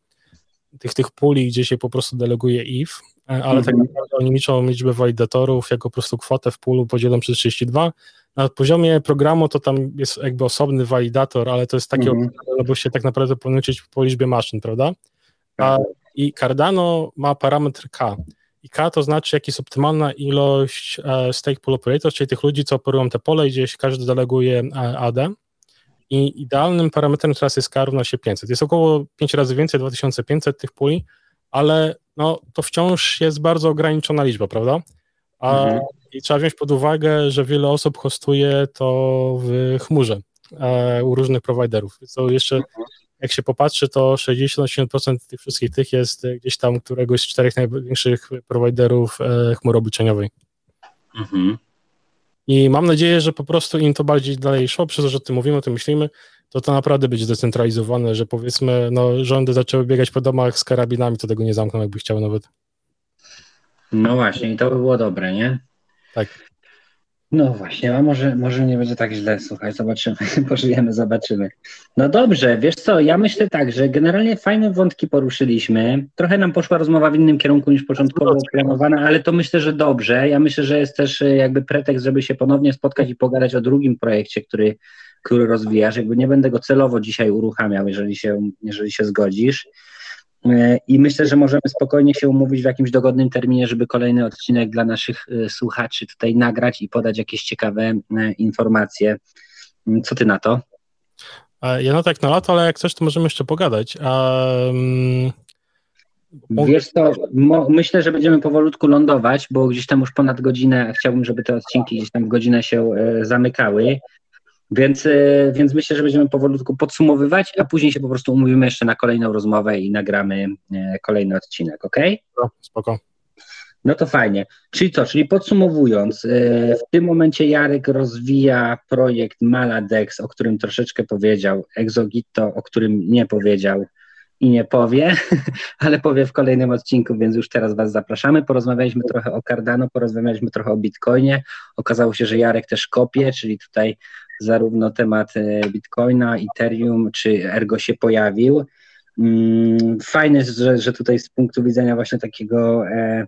tych, tych puli, gdzie się po prostu deleguje if, E, ale tak mhm. naprawdę oni liczą liczbę walidatorów jako po prostu kwotę w pulu podzielą przez 32. Na poziomie programu to tam jest jakby osobny walidator, ale to jest takie, mhm. no bo się tak naprawdę powinno po liczbie maszyn, prawda? A, tak. I Cardano ma parametr K. I K to znaczy, jaka jest optymalna ilość e, stake pool operators, czyli tych ludzi, co operują te pole, gdzieś każdy deleguje e, AD. I idealnym parametrem teraz jest K równa się 500. Jest około 5 razy więcej, 2500 tych puli, ale no, to wciąż jest bardzo ograniczona liczba, prawda? A, mhm. I trzeba wziąć pod uwagę, że wiele osób hostuje to w chmurze e, u różnych prowajderów. To jeszcze, mhm. jak się popatrzy, to 60-80% tych wszystkich tych jest gdzieś tam któregoś z czterech największych prowajderów e, chmury obliczeniowej. Mhm. I mam nadzieję, że po prostu im to bardziej dalej szło, przez to, że o tym mówimy, o tym myślimy, to to naprawdę będzie zdecentralizowane, że powiedzmy, no rządy zaczęły biegać po domach z karabinami, to tego nie zamkną, jakby chciały nawet. No właśnie, i to by było dobre, nie? Tak. No właśnie, a może, może nie będzie tak źle, słuchaj, zobaczymy, pożyjemy, zobaczymy. No dobrze, wiesz co, ja myślę tak, że generalnie fajne wątki poruszyliśmy, trochę nam poszła rozmowa w innym kierunku niż początkowo planowana, ale to myślę, że dobrze, ja myślę, że jest też e, jakby pretekst, żeby się ponownie spotkać i pogadać o drugim projekcie, który który rozwijasz. Jakby nie będę go celowo dzisiaj uruchamiał, jeżeli się, jeżeli się zgodzisz. E, I myślę, że możemy spokojnie się umówić w jakimś dogodnym terminie, żeby kolejny odcinek dla naszych e, słuchaczy tutaj nagrać i podać jakieś ciekawe e, informacje. Mm, co ty na to? Ja no tak na lato, ale jak coś, to możemy jeszcze pogadać. Um... Wiesz co, myślę, że będziemy powolutku lądować, bo gdzieś tam już ponad godzinę, chciałbym, żeby te odcinki gdzieś tam w godzinę się zamykały. Więc, e, więc myślę, że będziemy powolutku podsumowywać, a później się po prostu umówimy jeszcze na kolejną rozmowę i nagramy e, kolejny odcinek, ok? No, spoko. No to fajnie. Czyli co, czyli podsumowując, e, w tym momencie Jarek rozwija projekt Maladex, o którym troszeczkę powiedział, Exogito, o którym nie powiedział i nie powie, ale powie w kolejnym odcinku, więc już teraz Was zapraszamy. Porozmawialiśmy trochę o Cardano, porozmawialiśmy trochę o Bitcoinie. Okazało się, że Jarek też kopie, czyli tutaj zarówno temat e, Bitcoina, Ethereum czy Ergo się pojawił. Mm, fajne, że, że tutaj z punktu widzenia właśnie takiego e,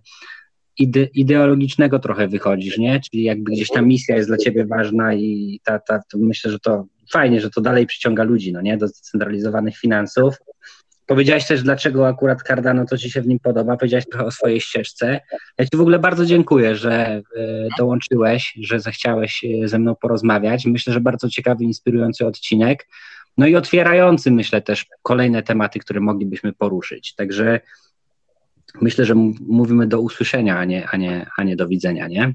ide, ideologicznego trochę wychodzisz, nie? Czyli jakby gdzieś ta misja jest dla ciebie ważna i ta, ta, myślę, że to fajnie, że to dalej przyciąga ludzi, no nie? Do zdecentralizowanych finansów. Powiedziałeś też, dlaczego akurat Cardano to Ci się w nim podoba. Powiedziałeś trochę o swojej ścieżce. Ja Ci w ogóle bardzo dziękuję, że e, dołączyłeś, że zechciałeś e, ze mną porozmawiać. Myślę, że bardzo ciekawy, inspirujący odcinek. No i otwierający, myślę, też kolejne tematy, które moglibyśmy poruszyć. Także myślę, że mówimy do usłyszenia, a nie, a nie, a nie do widzenia, nie?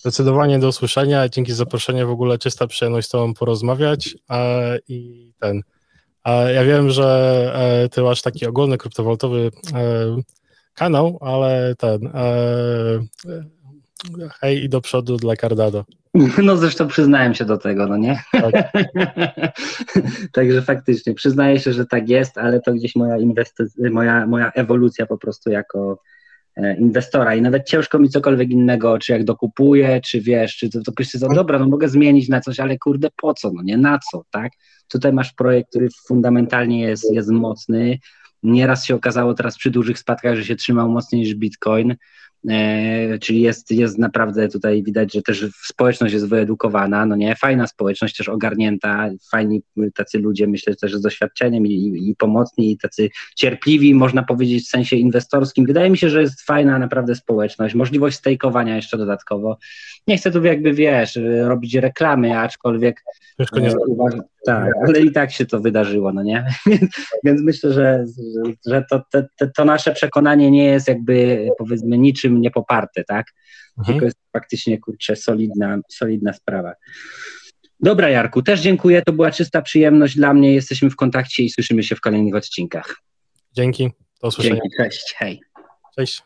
Zdecydowanie do usłyszenia. Dzięki za zaproszenie. W ogóle czysta przyjemność z Tobą porozmawiać. I ten. Ja wiem, że e, ty masz taki ogólny kryptowalutowy e, kanał, ale ten e, hej i do przodu dla Cardano. No zresztą przyznałem się do tego, no nie? Tak. Także faktycznie przyznaję się, że tak jest, ale to gdzieś moja inwestycja, moja, moja ewolucja po prostu jako, inwestora i nawet ciężko mi cokolwiek innego, czy jak dokupuję, czy wiesz, czy to, to ktoś za dobra, no mogę zmienić na coś, ale kurde po co, no nie na co, tak? Tutaj masz projekt, który fundamentalnie jest, jest mocny, Nieraz się okazało teraz przy dużych spadkach, że się trzymał mocniej niż Bitcoin, czyli jest, jest naprawdę tutaj widać, że też społeczność jest wyedukowana, no nie, fajna społeczność też ogarnięta, fajni tacy ludzie, myślę też z doświadczeniem i, i, pomocni, i tacy cierpliwi, można powiedzieć w sensie inwestorskim. Wydaje mi się, że jest fajna naprawdę społeczność, możliwość stejkowania jeszcze dodatkowo. Nie chcę tu jakby, wiesz, robić reklamy, aczkolwiek Ciężko nie e, uważam, tak, ale i tak się to wydarzyło, no nie? Więc myślę, że, że to, to, to nasze przekonanie nie jest jakby powiedzmy niczym niczym nie poparte, tak? Mhm. Tylko jest faktycznie, kurczę, solidna, solidna sprawa. Dobra, Jarku, też dziękuję. To była czysta przyjemność dla mnie. Jesteśmy w kontakcie i słyszymy się w kolejnych odcinkach. Dzięki. Do usłyszenia. Dzięki, cześć. Hej. Cześć.